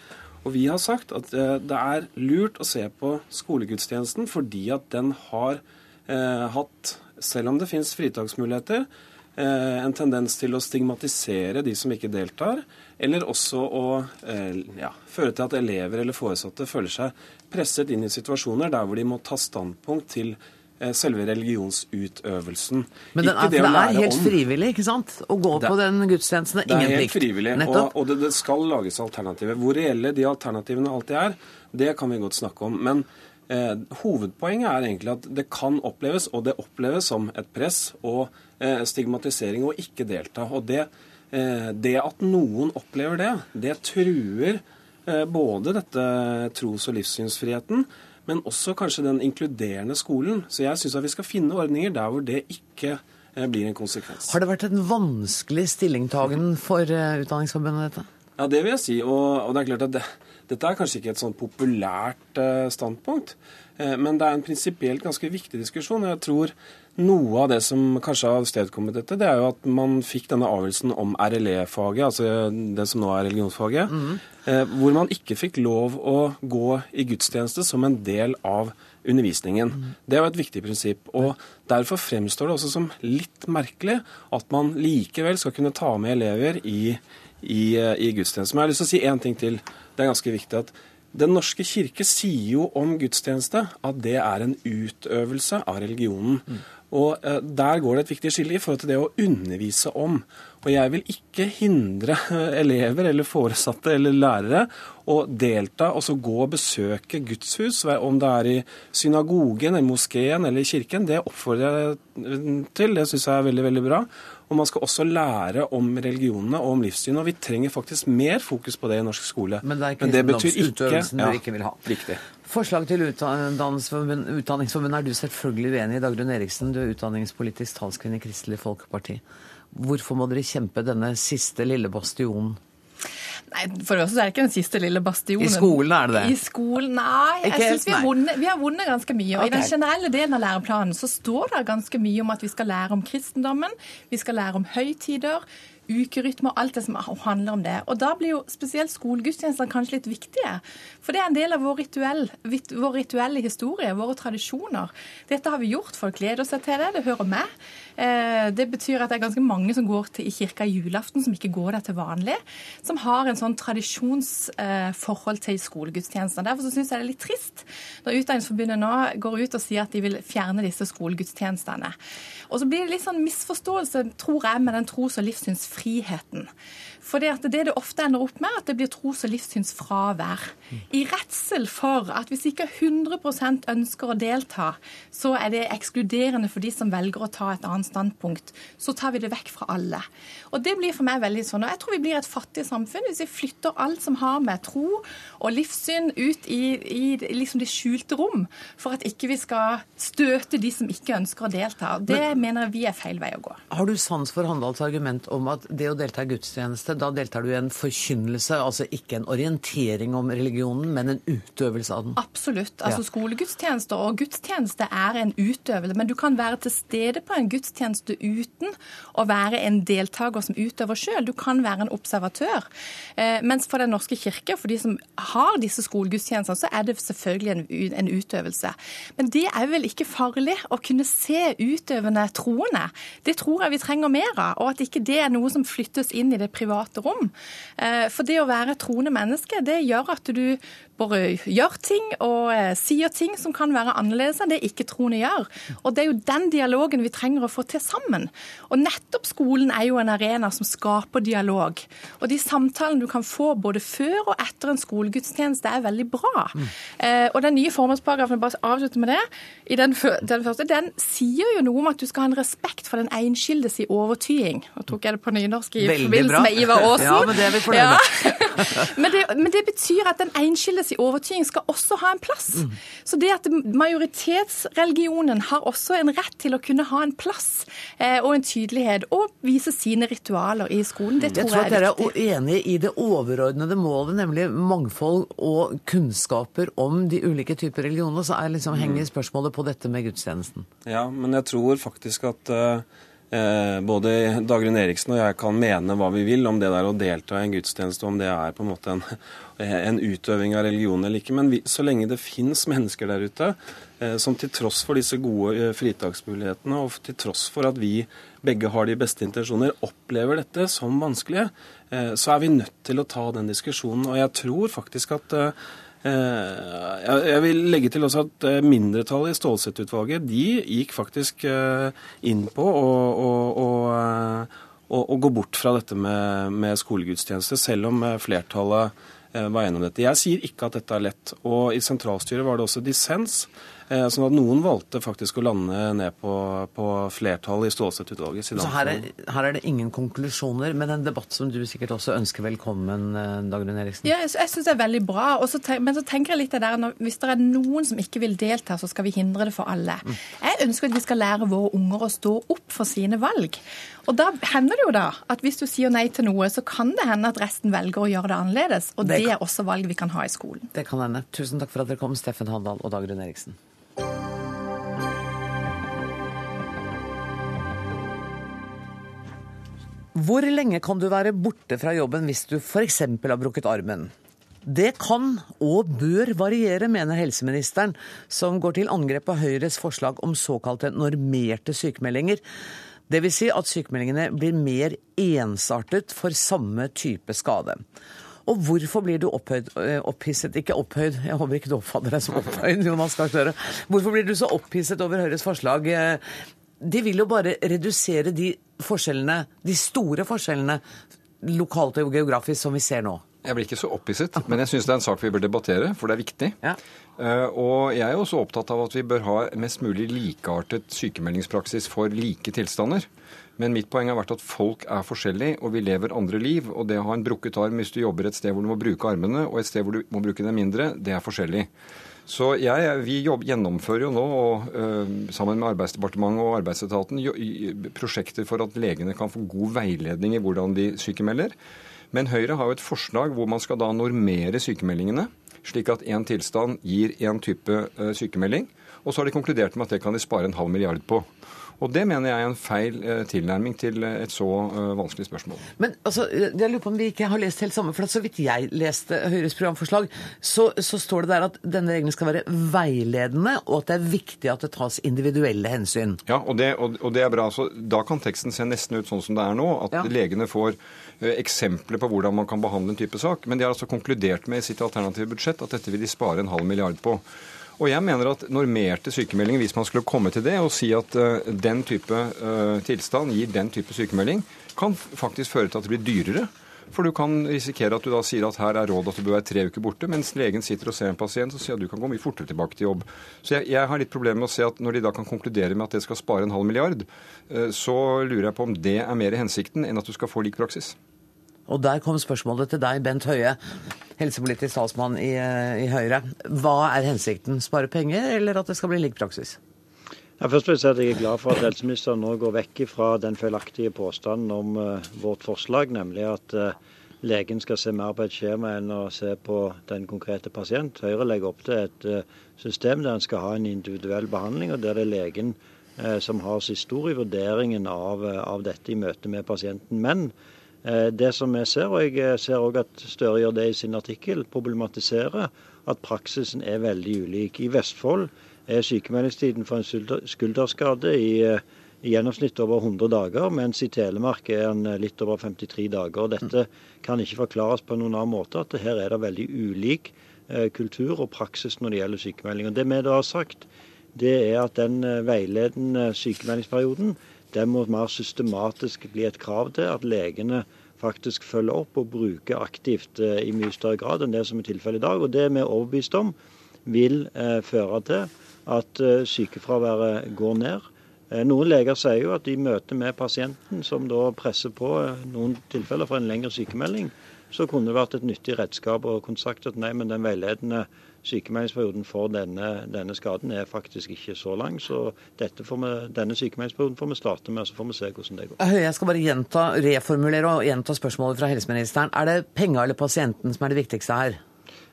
S12: Og Vi har sagt at eh, det er lurt å se på skolegudstjenesten fordi at den har eh, hatt, selv om det finnes fritaksmuligheter, eh, en tendens til å stigmatisere de som ikke deltar, eller også å eh, ja, føre til at elever eller foresatte føler seg presset inn i situasjoner der hvor de må ta standpunkt til selve religionsutøvelsen.
S1: Men den det, det er helt om. frivillig, ikke sant? Å gå det, på den gudstjenesten er ingen plikt.
S12: Det er helt frivillig, og, og det, det, skal lages alternativer. Hvor reelle de alternativene alltid er, det kan vi godt snakke om. Men eh, hovedpoenget er egentlig at det kan oppleves, og det oppleves som et press og eh, stigmatisering å ikke delta. Og det, eh, det at noen opplever det, det truer Eh, både dette tros- og livssynsfriheten, men også kanskje den inkluderende skolen. Så jeg syns vi skal finne ordninger der hvor det ikke eh, blir en konsekvens.
S1: Har det vært en vanskelig stillingtagen for eh, Utdanningsforbundet, dette?
S12: Ja, det vil jeg si. Og, og det er klart at det, dette er kanskje ikke et sånn populært standpunkt, men det er en prinsipielt ganske viktig diskusjon. og jeg tror noe av det som kanskje har avstedkommet dette, det er jo at man fikk denne avgjørelsen om RLE-faget, altså det som nå er religionsfaget, mm. eh, hvor man ikke fikk lov å gå i gudstjeneste som en del av undervisningen. Mm. Det jo et viktig prinsipp. og Derfor fremstår det også som litt merkelig at man likevel skal kunne ta med elever i, i, i gudstjeneste. Men jeg har lyst til å si én ting til. Det er ganske viktig at den norske kirke sier jo om gudstjeneste at det er en utøvelse av religionen. Mm. Og eh, Der går det et viktig skille i forhold til det å undervise om. Og Jeg vil ikke hindre eh, elever eller foresatte eller lærere å delta og så gå og besøke gudshus, om det er i synagogen, i moskeen eller i kirken. Det oppfordrer jeg til. Det syns jeg er veldig veldig bra. Og man skal også lære om religionene og om livssyn. Og vi trenger faktisk mer fokus på det i norsk skole.
S1: Men det er kristendomsutøvelsen du ikke vil ha.
S12: Riktig.
S1: Forslag til Utdanningsforbundet er du selvfølgelig uenig i. Dagrun Eriksen, du er utdanningspolitisk talskvinne i Kristelig Folkeparti. Hvorfor må dere kjempe denne siste lille bastionen?
S13: Nei, For det er det ikke den siste lille bastionen.
S1: I skolen er det det?
S13: I skolen, Nei, jeg syns vi vi har vunnet ganske mye. Okay. I den generelle delen av læreplanen så står det ganske mye om at vi skal lære om kristendommen, vi skal lære om høytider, ukerytme og alt det som handler om det. Og da blir jo spesielt skolegudstjenester kanskje litt viktige. For det er en del av vår, rituell, vår rituelle historie, våre tradisjoner. Dette har vi gjort, folk gleder seg til det, det hører med. Eh, det betyr at det er ganske mange som går til, i kirka julaften, som ikke går der til vanlig. Som har en sånn tradisjonsforhold til skolegudstjenester. Derfor syns jeg det er litt trist når Utdanningsforbundet nå går ut og sier at de vil fjerne disse skolegudstjenestene. Og så blir det litt sånn misforståelse, tror jeg, med den tros- og livssynsfriheten friheten. For det, det det ofte ender opp med, at det blir tros- og livssynsfravær. I redsel for at hvis ikke 100 ønsker å delta, så er det ekskluderende for de som velger å ta et annet standpunkt. Så tar vi det vekk fra alle. Og det blir for meg veldig sånn. Og jeg tror vi blir et fattig samfunn hvis vi flytter alt som har med tro og livssyn ut i, i liksom det skjulte rom, for at ikke vi skal støte de som ikke ønsker å delta. Det Men, mener vi er feil vei å gå.
S1: Har du sans for Handals argument om at det å delta i gudstjeneste da deltar du i en forkynnelse, altså ikke en orientering om religionen, men en utøvelse av den?
S13: Absolutt. Altså ja. Skolegudstjenester og gudstjeneste er en utøvelse. Men du kan være til stede på en gudstjeneste uten å være en deltaker som utøver sjøl. Du kan være en observatør. Eh, mens for Den norske kirke, for de som har disse skolegudstjenestene, så er det selvfølgelig en, en utøvelse. Men det er vel ikke farlig å kunne se utøvende troende. Det tror jeg vi trenger mer av. Og at ikke det er noe som flyttes inn i det private private rom. Eh, for det å være troende menneske, det gjør at du bare gjør ting og eh, sier ting som kan være annerledes enn det ikke-troende gjør. Og det er jo den dialogen vi trenger å få til sammen. Og nettopp skolen er jo en arena som skaper dialog. Og de samtalene du kan få både før og etter en skolegudstjeneste, er veldig bra. Mm. Eh, og den nye formålsparagrafen, bare avslutte med det, i den, den, første, den sier jo noe om at du skal ha en respekt for den enskildes i overtying. Nå tok jeg det på nynorsk i forbindelse med Ivar Aasen.
S1: Ja, men det er vi fornøyd med. [LAUGHS]
S13: men, det, men det betyr at den enskildes i overtying skal også ha en plass. Mm. Så det at majoritetsreligionen har også en rett til å kunne ha en plass eh, og en tydelighet, og vise sine ritualer i skolen, det tror jeg,
S1: jeg tror at dere er enige i det overordnede målet, nemlig mangfold og kunnskaper om de ulike typer religioner. Så er liksom, henger mm. spørsmålet på dette med gudstjenesten.
S12: Ja, men jeg tror faktisk at uh både Dagrun Eriksen og jeg kan mene hva vi vil om det der å delta i en gudstjeneste, om det er på en måte en, [LAUGHS] en utøving av religion eller ikke. Men vi, så lenge det fins mennesker der ute eh, som til tross for disse gode eh, fritaksmulighetene, og til tross for at vi begge har de beste intensjoner, opplever dette som vanskelige, eh, så er vi nødt til å ta den diskusjonen. Og jeg tror faktisk at eh, Eh, jeg vil legge til også at eh, mindretallet i Stålsett-utvalget de gikk faktisk eh, inn på å, å, å, å gå bort fra dette med, med skolegudstjeneste, selv om flertallet var enig om dette. Jeg sier ikke at dette er lett. Og i sentralstyret var det også dissens. Eh, sånn at noen valgte faktisk å lande ned på, på flertallet i Stålsett-utvalget.
S1: Så her er, her er, det ingen konklusjoner, men en debatt som du sikkert også ønsker velkommen, eh, Dagrun Eriksen?
S13: Ja, jeg, jeg syns det er veldig bra. Også, men så tenker jeg litt det der, når, hvis det er noen som ikke vil delta, så skal vi hindre det for alle. Mm. Jeg ønsker at vi skal lære våre unger å stå opp for sine valg. Og da hender det jo da at hvis du sier nei til noe, så kan det hende at resten velger å gjøre det annerledes. Og det, det er også valg vi kan ha i skolen.
S1: Det kan hende. Tusen takk for at dere kom, Steffen Handal og Dagrun Eriksen. Hvor lenge kan du være borte fra jobben hvis du f.eks. har brukket armen? Det kan og bør variere, mener helseministeren, som går til angrep på Høyres forslag om såkalte normerte sykemeldinger. Dvs. Si at sykemeldingene blir mer ensartet for samme type skade. Og hvorfor blir du opphøyd, eh, opphisset Ikke opphøyd, jeg håper ikke du oppfatter deg som opphøyd, Jonas Gahr. Hvorfor blir du så opphisset over Høyres forslag? De vil jo bare redusere de forskjellene, de store forskjellene lokalt og geografisk som vi ser nå.
S14: Jeg blir ikke så opphisset, men jeg syns det er en sak vi bør debattere, for det er viktig. Ja. Uh, og jeg er også opptatt av at vi bør ha mest mulig likeartet sykemeldingspraksis for like tilstander. Men mitt poeng har vært at folk er forskjellige, og vi lever andre liv. Og det å ha en brukket arm hvis du jobber et sted hvor du må bruke armene, og et sted hvor du må bruke dem mindre, det er forskjellig. Så jeg, vi jobb, gjennomfører jo nå, og, uh, sammen med Arbeidsdepartementet og Arbeidsetaten, prosjekter for at legene kan få god veiledning i hvordan de sykemelder. Men Høyre har jo et forslag hvor man skal da normere sykemeldingene, slik at én tilstand gir én type uh, sykemelding. Og så har de konkludert med at det kan de spare en halv milliard på. Og Det mener jeg er en feil eh, tilnærming til eh, et så eh, vanskelig spørsmål.
S1: Men altså, jeg lurer på om vi ikke har lest helt samme, for Så vidt jeg leste Høyres programforslag, så, så står det der at denne regelen skal være veiledende, og at det er viktig at det tas individuelle hensyn.
S14: Ja, og det, og, og det er bra. Så da kan teksten se nesten ut sånn som det er nå. At ja. legene får eksempler på hvordan man kan behandle en type sak. Men de har altså konkludert med i sitt alternative budsjett at dette vil de spare en halv milliard på. Og jeg mener at normerte sykemeldinger, hvis man skulle komme til det og si at uh, den type uh, tilstand gir den type sykemelding, kan faktisk føre til at det blir dyrere. For du kan risikere at du da sier at her er rådet at du bør være tre uker borte, mens legen sitter og ser en pasient og sier at du kan gå mye fortere tilbake til jobb. Så jeg, jeg har litt problemer med å se at når de da kan konkludere med at det skal spare en halv milliard, uh, så lurer jeg på om det er mer hensikten enn at du skal få lik praksis.
S1: Og der kom spørsmålet til deg, Bent Høie, helsepolitisk talsmann i, eh, i, Høyre. Hva er hensikten? Spare penger, eller at det skal bli lik praksis?
S15: Ja, først vil jeg si at jeg er glad for at helseministeren nå går vekk fra den feilaktige påstanden om uh, vårt forslag, nemlig at uh, legen skal se mer på et skjema enn å se på den konkrete pasient. Høyre legger opp til et uh, system der en skal ha en individuell behandling, og der det er legen som har siste ord i vurderingen av, av dette i møte med pasienten. Men det som jeg ser, og jeg eh, ser òg at Støre gjør det i sin artikkel, problematiserer at praksisen er veldig ulik. I Vestfold er sykemeldingstiden for en skulderskade i, eh, i gjennomsnitt over 100 dager, mens i Telemark er den litt over 53 dager. Dette kan ikke forklares på noen annen måte, at her er det veldig ulik kultur og praksis når det gjelder sykemelding. Og Det vi da har sagt, det er at den veiledende sykemeldingsperioden det må mer systematisk bli et krav til at legene faktisk følger opp og bruker aktivt eh, i mye større grad enn det som er tilfellet i dag. Og Det vi er overbevist om vil eh, føre til at eh, sykefraværet går ned. Noen leger sier jo at i møte med pasienten, som da presser på noen tilfeller for en lengre sykemelding, så kunne det vært et nyttig redskap å kunne sagt at nei, men den veiledende sykemeldingsperioden for denne, denne, skaden er faktisk ikke så lang. Så vi, denne sykemeldingsperioden får vi starte med, så får vi se hvordan det går.
S1: Jeg skal bare gjenta, reformulere og gjenta spørsmålet fra helseministeren. Er det penger eller pasienten som er det viktigste her?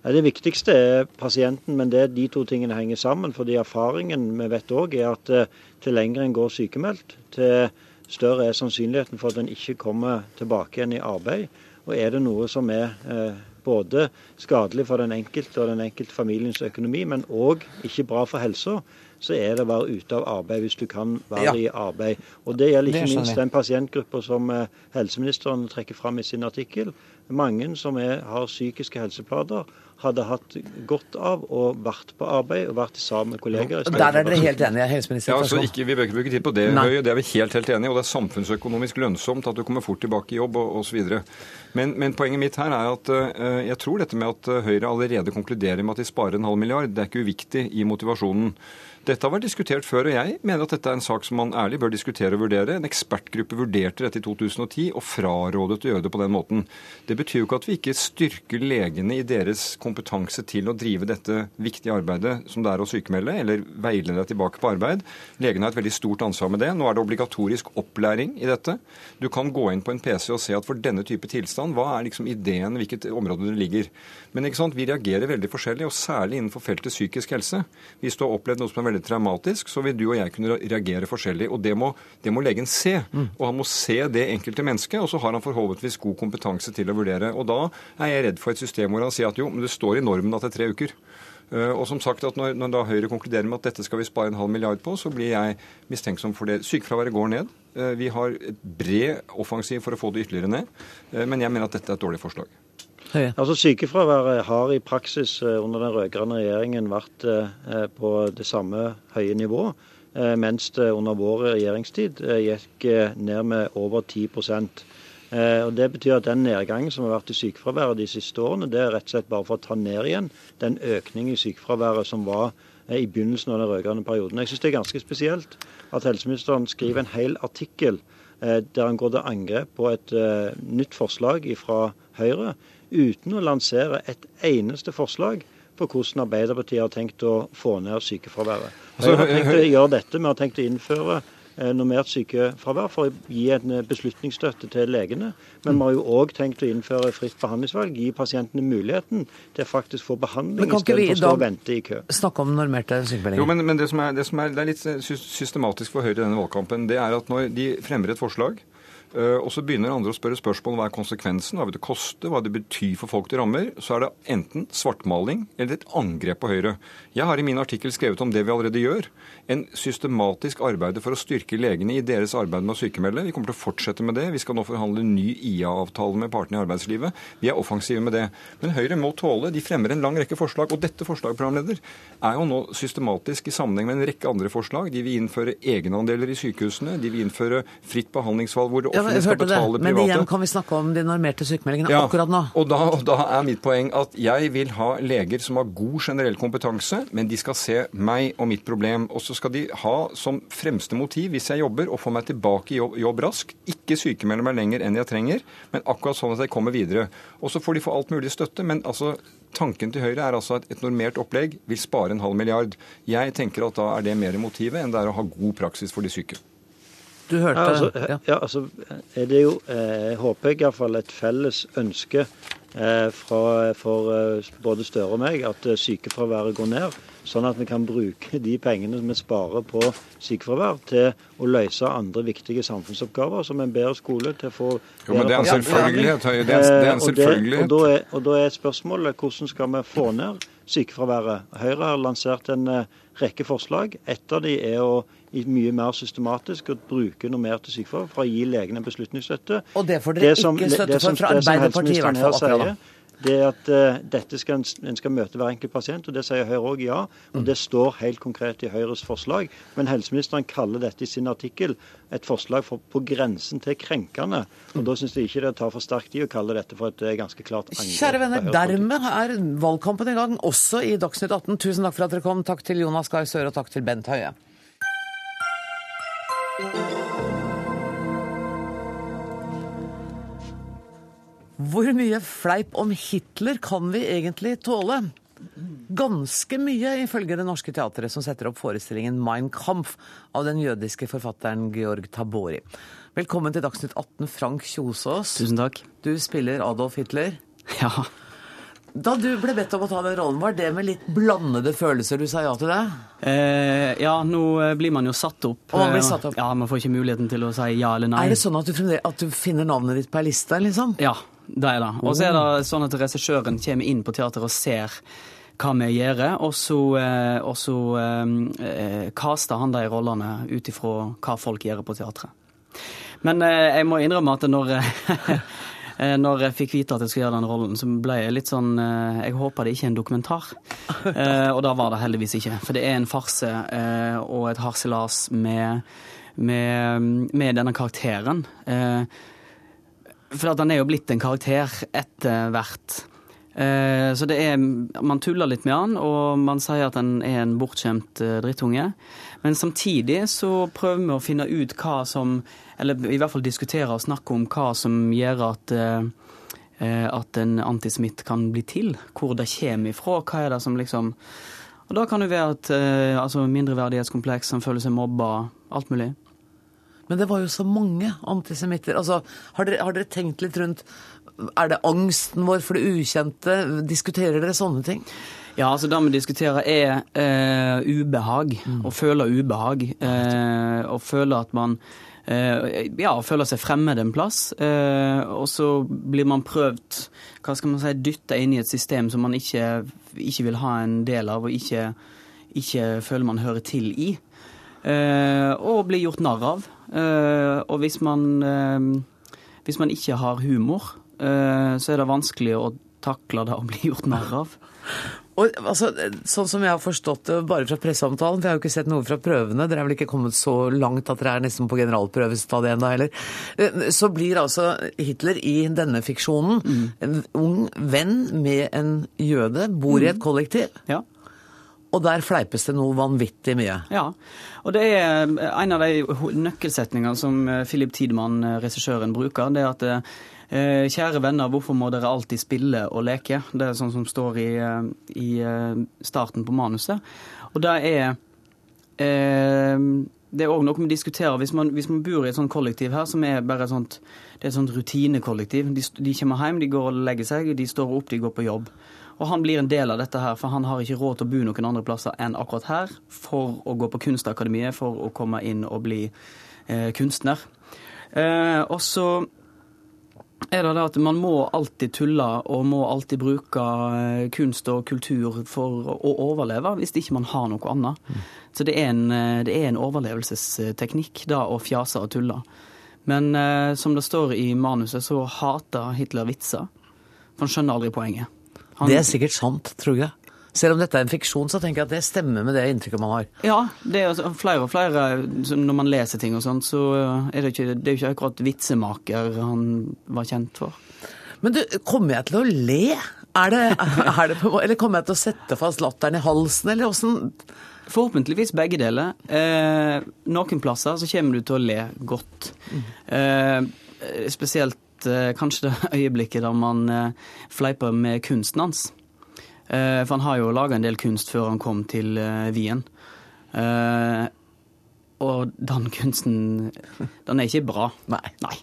S15: Det viktigste er pasienten, men det er de to tingene henger sammen. fordi Erfaringen vi vet òg er at eh, til lenger en går sykemeldt, til større er sannsynligheten for at en ikke kommer tilbake igjen i arbeid. Og er det noe som er eh, både skadelig for den enkelte og den enkelte familiens økonomi, men òg ikke bra for helsa, så er det å være ute av arbeid hvis du kan være ja. i arbeid. Og Det gjelder ikke det minst den pasientgruppa som eh, helseministeren trekker fram i sin artikkel. Mange som er, har psykiske helseplager, hadde hatt godt av å vært på arbeid og vært sammen med kolleger.
S1: Der er dere helt enige, helseminister?
S14: Ja, altså ikke, Vi bør ikke bruke tid på det, Høie. Det er vi helt helt enige i. Og det er samfunnsøkonomisk lønnsomt at du kommer fort tilbake i jobb og osv. Men, men poenget mitt her er at uh, jeg tror dette med at eh, Høyre allerede konkluderer med at de sparer en halv milliard, det er ikke uviktig i motivasjonen. Dette har vært diskutert før, og jeg mener at dette er en sak som man ærlig bør diskutere og vurdere. En ekspertgruppe vurderte dette i 2010 og frarådet å gjøre det på den måten. Det betyr jo ikke at vi ikke styrker legene i deres kompetanse til å drive dette viktige arbeidet som det er å sykemelde, eller veilede deg tilbake på arbeid. Legene har et veldig stort ansvar med det. Nå er det obligatorisk opplæring i dette. Du kan gå inn på en PC og se at for denne type tilstand, hva er liksom ideen, hvilket område det ligger. Men vi reagerer veldig forskjellig, og særlig innenfor feltet psykisk helse. Hvis du har opplevd noe som er veldig traumatisk, så vil du og jeg kunne reagere forskjellig. Og det må, det må legen se. Mm. Og han må se det enkelte mennesket, og så har han forhåpentligvis god kompetanse til å vurdere. Og da er jeg redd for et system hvor han sier at jo, men det står i normen at det er tre uker. Eh, og som sagt at når, når da Høyre konkluderer med at dette skal vi spare en halv milliard på, så blir jeg mistenksom for det. Sykefraværet går ned. Eh, vi har et bred offensiv for å få det ytterligere ned. Eh, men jeg mener at dette er et dårlig forslag.
S15: Høye. Altså Sykefraværet har i praksis eh, under den rød-grønne regjeringen vært eh, på det samme høye nivå, eh, mens det under vår regjeringstid gikk ned med over 10 Eh, og Det betyr at den nedgangen som har vært i sykefraværet de siste årene, det er rett og slett bare for å ta ned igjen den økningen i sykefraværet som var eh, i begynnelsen av den rød-grønne perioden. Jeg syns det er ganske spesielt at helseministeren skriver en hel artikkel der han går til angrep på et nytt forslag fra Høyre, uten å lansere et eneste forslag på hvordan Arbeiderpartiet har tenkt å få ned sykefraværet. Høyre har tenkt å gjøre dette vi har tenkt å innføre Eh, normert sykefravær for å gi en eh, beslutningsstøtte til legene. Men vi har jo òg tenkt å innføre fritt behandlingsvalg, gi pasientene muligheten til å faktisk få behandling istedenfor å stå og vente i kø.
S1: Snakke om normerte sykemeldinger.
S14: Jo, men, men det, som er, det, som er, det er litt systematisk for Høyre i denne valgkampen, det er at når de fremmer et forslag og så begynner andre å spørre spørsmål hva er konsekvensen, hva vil det koste, hva det betyr for folk det rammer. Så er det enten svartmaling eller et angrep på Høyre. Jeg har i min artikkel skrevet om det vi allerede gjør. En systematisk arbeid for å styrke legene i deres arbeid med å sykemelde. Vi kommer til å fortsette med det. Vi skal nå forhandle ny IA-avtale med partene i arbeidslivet. Vi er offensive med det. Men Høyre må tåle. De fremmer en lang rekke forslag. Og dette forslaget, programleder, er jo nå systematisk i sammenheng med en rekke andre forslag. De vil innføre egenandeler i sykehusene. De vil innføre fritt behandlingsvalg hvor det
S1: ja, jeg hørte det. Men igjen kan vi snakke om de normerte sykemeldingene ja, akkurat nå.
S14: Og da, og da, er mitt poeng at jeg vil ha leger som har god generell kompetanse, men de skal se meg og mitt problem. Og så skal de ha som fremste motiv, hvis jeg jobber, å få meg tilbake i jobb, jobb raskt. Ikke sykemelde meg lenger enn jeg trenger, men akkurat sånn at jeg kommer videre. Og så får de få alt mulig støtte, men altså Tanken til Høyre er altså at et normert opplegg vil spare en halv milliard. Jeg tenker at da er det mer motivet enn det er å ha god praksis for de syke.
S1: Du hørte
S15: ja, altså, ja. ja, altså er det jo, eh, håper jeg iallfall, et felles ønske eh, fra, for eh, både Støre og meg at eh, sykefraværet går ned. Sånn at vi kan bruke de pengene vi sparer på sykefravær, til å løse andre viktige samfunnsoppgaver, som en bedre skole til å få
S14: Jo, men Det er en selvfølgelighet, Høie. Det er en selvfølgelighet.
S15: Og, og, da er, og da er spørsmålet hvordan skal vi få ned sykefraværet? Høyre har lansert en eh, rekke forslag. Et av de er å mye mer systematisk og bruke normerte sykefravær for å gi legene beslutningsstøtte.
S1: Og det får dere ikke støtte for fra Arbeiderpartiet i hvert fall
S15: det er at uh, dette skal en, en, skal møte hver enkelt pasient, og det sier Høyre òg ja. Og det står helt konkret i Høyres forslag. Men helseministeren kaller dette i sin artikkel et forslag for, på grensen til krenkende. Og da syns jeg ikke det tar for sterkt i å kalle dette for et ganske klart angrep.
S1: Kjære venner, dermed er valgkampen i gang, også i Dagsnytt 18. Tusen takk for at dere kom. Takk til Jonas Gahr Søre, og takk til Bent Høie. Hvor mye fleip om Hitler kan vi egentlig tåle? Ganske mye, ifølge Det Norske Teatret, som setter opp forestillingen Mein Kampf av den jødiske forfatteren Georg Tabori. Velkommen til Dagsnytt 18, Frank Kjosås.
S16: Tusen takk.
S1: Du spiller Adolf Hitler.
S16: Ja.
S1: Da du ble bedt om å ta den rollen, var det med litt blandede følelser du sa ja til det?
S16: Eh, ja, nå eh, blir man jo satt opp.
S1: Og man blir satt opp.
S16: Ja, Man får ikke muligheten til å si ja eller nei.
S1: Er det sånn at du, at du finner navnet ditt på ei liste, liksom?
S16: Ja, det er det. Og så er det oh. sånn at regissøren kommer inn på teateret og ser hva vi gjør, og så, eh, og så eh, kaster han de rollene ut ifra hva folk gjør på teatret. Men eh, jeg må innrømme at når Eh, [LAUGHS] når jeg fikk vite at jeg skulle gjøre den rollen, så ble jeg litt sånn eh, Jeg håper det ikke er en dokumentar. [LAUGHS] Eh, og da var det heldigvis ikke. For det er en farse og et harselas med, med, med, denne karakteren. For at han er jo blitt en karakter etter hvert. Så det er Man tuller litt med han, og man sier at han er en bortskjemt drittunge. Men samtidig så prøver vi å finne ut hva som eller i hvert fall diskutere og snakke om hva som gjør at, eh, at en antisemitt kan bli til. Hvor det kommer ifra. Hva er det som liksom Og da kan det være at eh, altså mindreverdighetskompleks, han føler seg mobba, alt mulig.
S1: Men det var jo så mange antisemitter. Altså, har dere, har dere tenkt litt rundt Er det angsten vår for det ukjente? Diskuterer dere sånne ting?
S16: Ja, altså det vi diskuterer er eh, ubehag. Mm. Å føle ubehag. Eh, å føle at man Eh, ja, føler seg fremmed en plass. Eh, og så blir man prøvd hva skal man si, dytta inn i et system som man ikke, ikke vil ha en del av, og ikke, ikke føler man hører til i. Eh, og blir gjort narr av. Og hvis man, hvis man ikke har humor, så er det vanskelig å takle det å bli gjort narr av.
S1: Og altså, Sånn som jeg har forstått det bare fra presseomtalen, for jeg har jo ikke sett noe fra prøvene, dere er vel ikke kommet så langt at dere er nesten på generalprøvestadiet ennå heller, eh, så blir altså Hitler i denne fiksjonen mm. en ung venn med en jøde, bor i et mm. kollektiv. Ja. Og der fleipes det noe vanvittig mye.
S16: Ja, og det er en av de nøkkelsetningene som eh, Philip Tidemann, eh, regissøren, bruker. det er at Eh, kjære venner, hvorfor må dere alltid spille og leke? Det er sånn som står i, eh, i eh, starten på manuset. Og det er det er òg noe vi diskuterer. Hvis man, hvis man, bor i et sånt kollektiv her, som er bare sånt, det er et sånt rutinekollektiv De, de kommer hjem, de går og legger seg, de står opp, de går på jobb. Og han blir en del av dette her, for han har ikke råd til å bo noen andre plasser enn akkurat her for å gå på Kunstakademiet, for å komme inn og bli eh, kunstner. Eh, og så er det det at man må alltid tulle og må alltid bruke eh, kunst og kultur for å overleve, hvis ikke man har noe annet. Mm. Så det er, en, eh, det er en overlevelsesteknikk, da å fjase og tulle. Men eh, som det står i manuset, så hater Hitler vitser. For han skjønner aldri poenget.
S1: Han... Det er sikkert sant, tror jeg. Selv om dette er en fiksjon, så tenker jeg at det stemmer med det inntrykket man har.
S16: Ja, det er flere og flere Når man leser ting og sånt, så er det ikke, det er jo ikke akkurat vitsemaker han var kjent for.
S1: Men du, kommer jeg til å le? Er det, [LAUGHS] er det på, eller kommer jeg til å sette fast latteren i halsen, eller åssen
S16: Forhåpentligvis begge deler. Eh, noen plasser så kommer du til å le godt. Mm. Eh, spesielt eh, kanskje det øyeblikket da man eh, fleiper med kunsten hans. Eh, for han har jo laga en del kunst før han kom til eh, Wien. Eh, og den kunsten, den er ikke bra.
S1: Nei. Nei.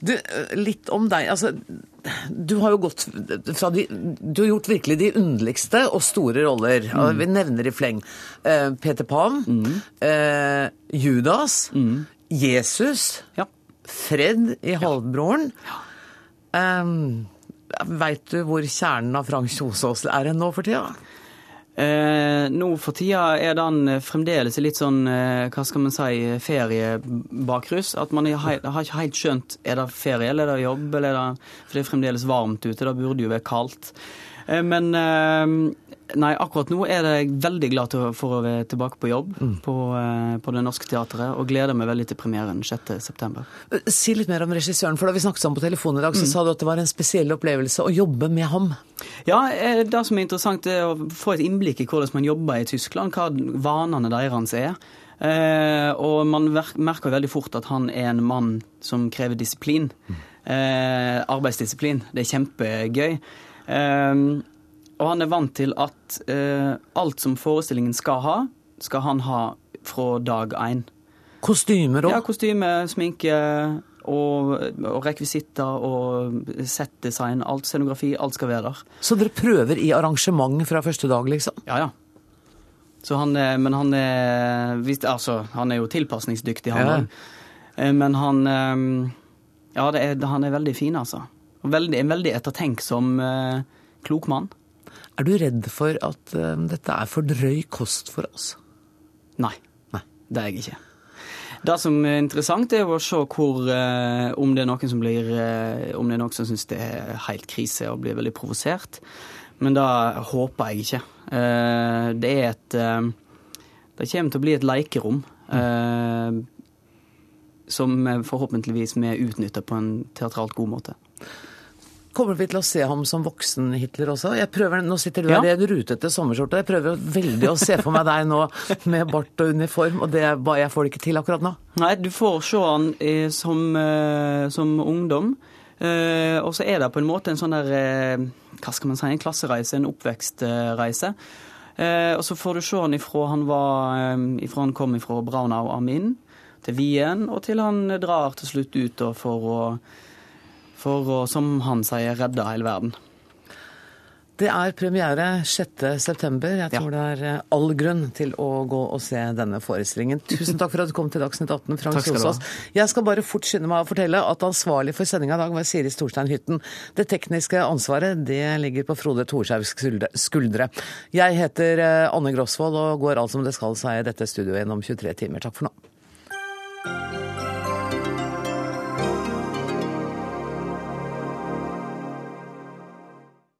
S1: Du, litt om deg. Altså, du har jo gått fra de Du har gjort virkelig de underligste og store roller. Mm. Vi nevner i fleng. Peter Pan, mm. eh, Judas, mm. Jesus, ja. Fred i Halvbroren. Ja. Um, Veit du hvor kjernen av Frank Kjosås er nå for tida?
S16: Eh, nå for tida er den fremdeles litt sånn, eh, hva skal man si, feriebakrus. At man har, ikke helt skjønt er det ferie eller er det jobb, eller er det, for det er fremdeles varmt ute. Det burde jo være kaldt. Eh, men eh, Nei, akkurat nå er jeg veldig glad for å være tilbake på jobb mm. på, eh, på, Det Norske Teatret, og gleder meg veldig til premieren 6.9.
S1: Eh, si litt mer om regissøren, for da vi snakket sammen på telefon i dag, så mm. sa du at det var en spesiell opplevelse å jobbe med ham.
S16: Ja, det som er interessant, er å få et innblikk i hvordan man jobber i Tyskland, hva vanene deres er. Eh, og man merker veldig fort at han er en mann som krever disiplin. Mm. Eh, arbeidsdisiplin. Det er kjempegøy. Eh, og han er vant til at eh, alt som forestillingen skal ha, skal han ha fra dag én.
S1: Kostymer òg?
S16: Ja, kostyme, sminke og, og rekvisitter og settdesign. Alt scenografi, alt skal være der.
S1: Så dere prøver i arrangement fra første dag, liksom?
S16: Ja, ja. Så han er, men han er Altså, han er jo tilpasningsdyktig, han òg. Ja. Eh, men han eh, Ja, er, han er veldig fin, altså. Veldig, en veldig ettertenksom, eh, klok mann.
S1: Er du redd for at uh, dette er for drøy kost for oss?
S16: Nei. Nei. Det er jeg ikke. Det som er interessant, er å se hvor, eh, om det er noen som blir Om det er noen som syns det er helt krise og blir veldig provosert. Men det håper jeg ikke. det er et Det kommer til å bli et leikerom. som forhåpentligvis vi utnytter på en teatralt god måte.
S1: Kommer vi til å se ham som voksen Hitler også? Jeg prøver, Nå sitter du der ja. i en rutete sommerskjorte. Jeg prøver veldig å se for meg deg nå med bart og uniform, og det, jeg får det ikke til akkurat nå.
S16: Nei, du får se han eh, som, eh, som, ungdom. Uh, og så er det på en måte en sånn der Hva skal man si? En klassereise, en oppvekstreise. og så får du se han ifra han, var, ifra han kom ifra Braunau Amin til Wien, og til han drar til slutt ut for å for å, som han sier, redde hele verden.
S1: Det er premiere 6.9. Jeg tror ja. det er eh, all grunn til å gå og se denne forestillingen. Tusen takk for at du kom til Dagsnytt 18, Frank Solsås. Jeg skal bare fort skynde meg å fortelle at ansvarlig for sendinga i dag var Siri Storstein Hytten. Det tekniske ansvaret det ligger på Frode Thorshaus skuldre. Jeg heter eh, Anne Grosvold og går alt som det skal, sa jeg i dette studioet gjennom 23 timer. Takk for nå.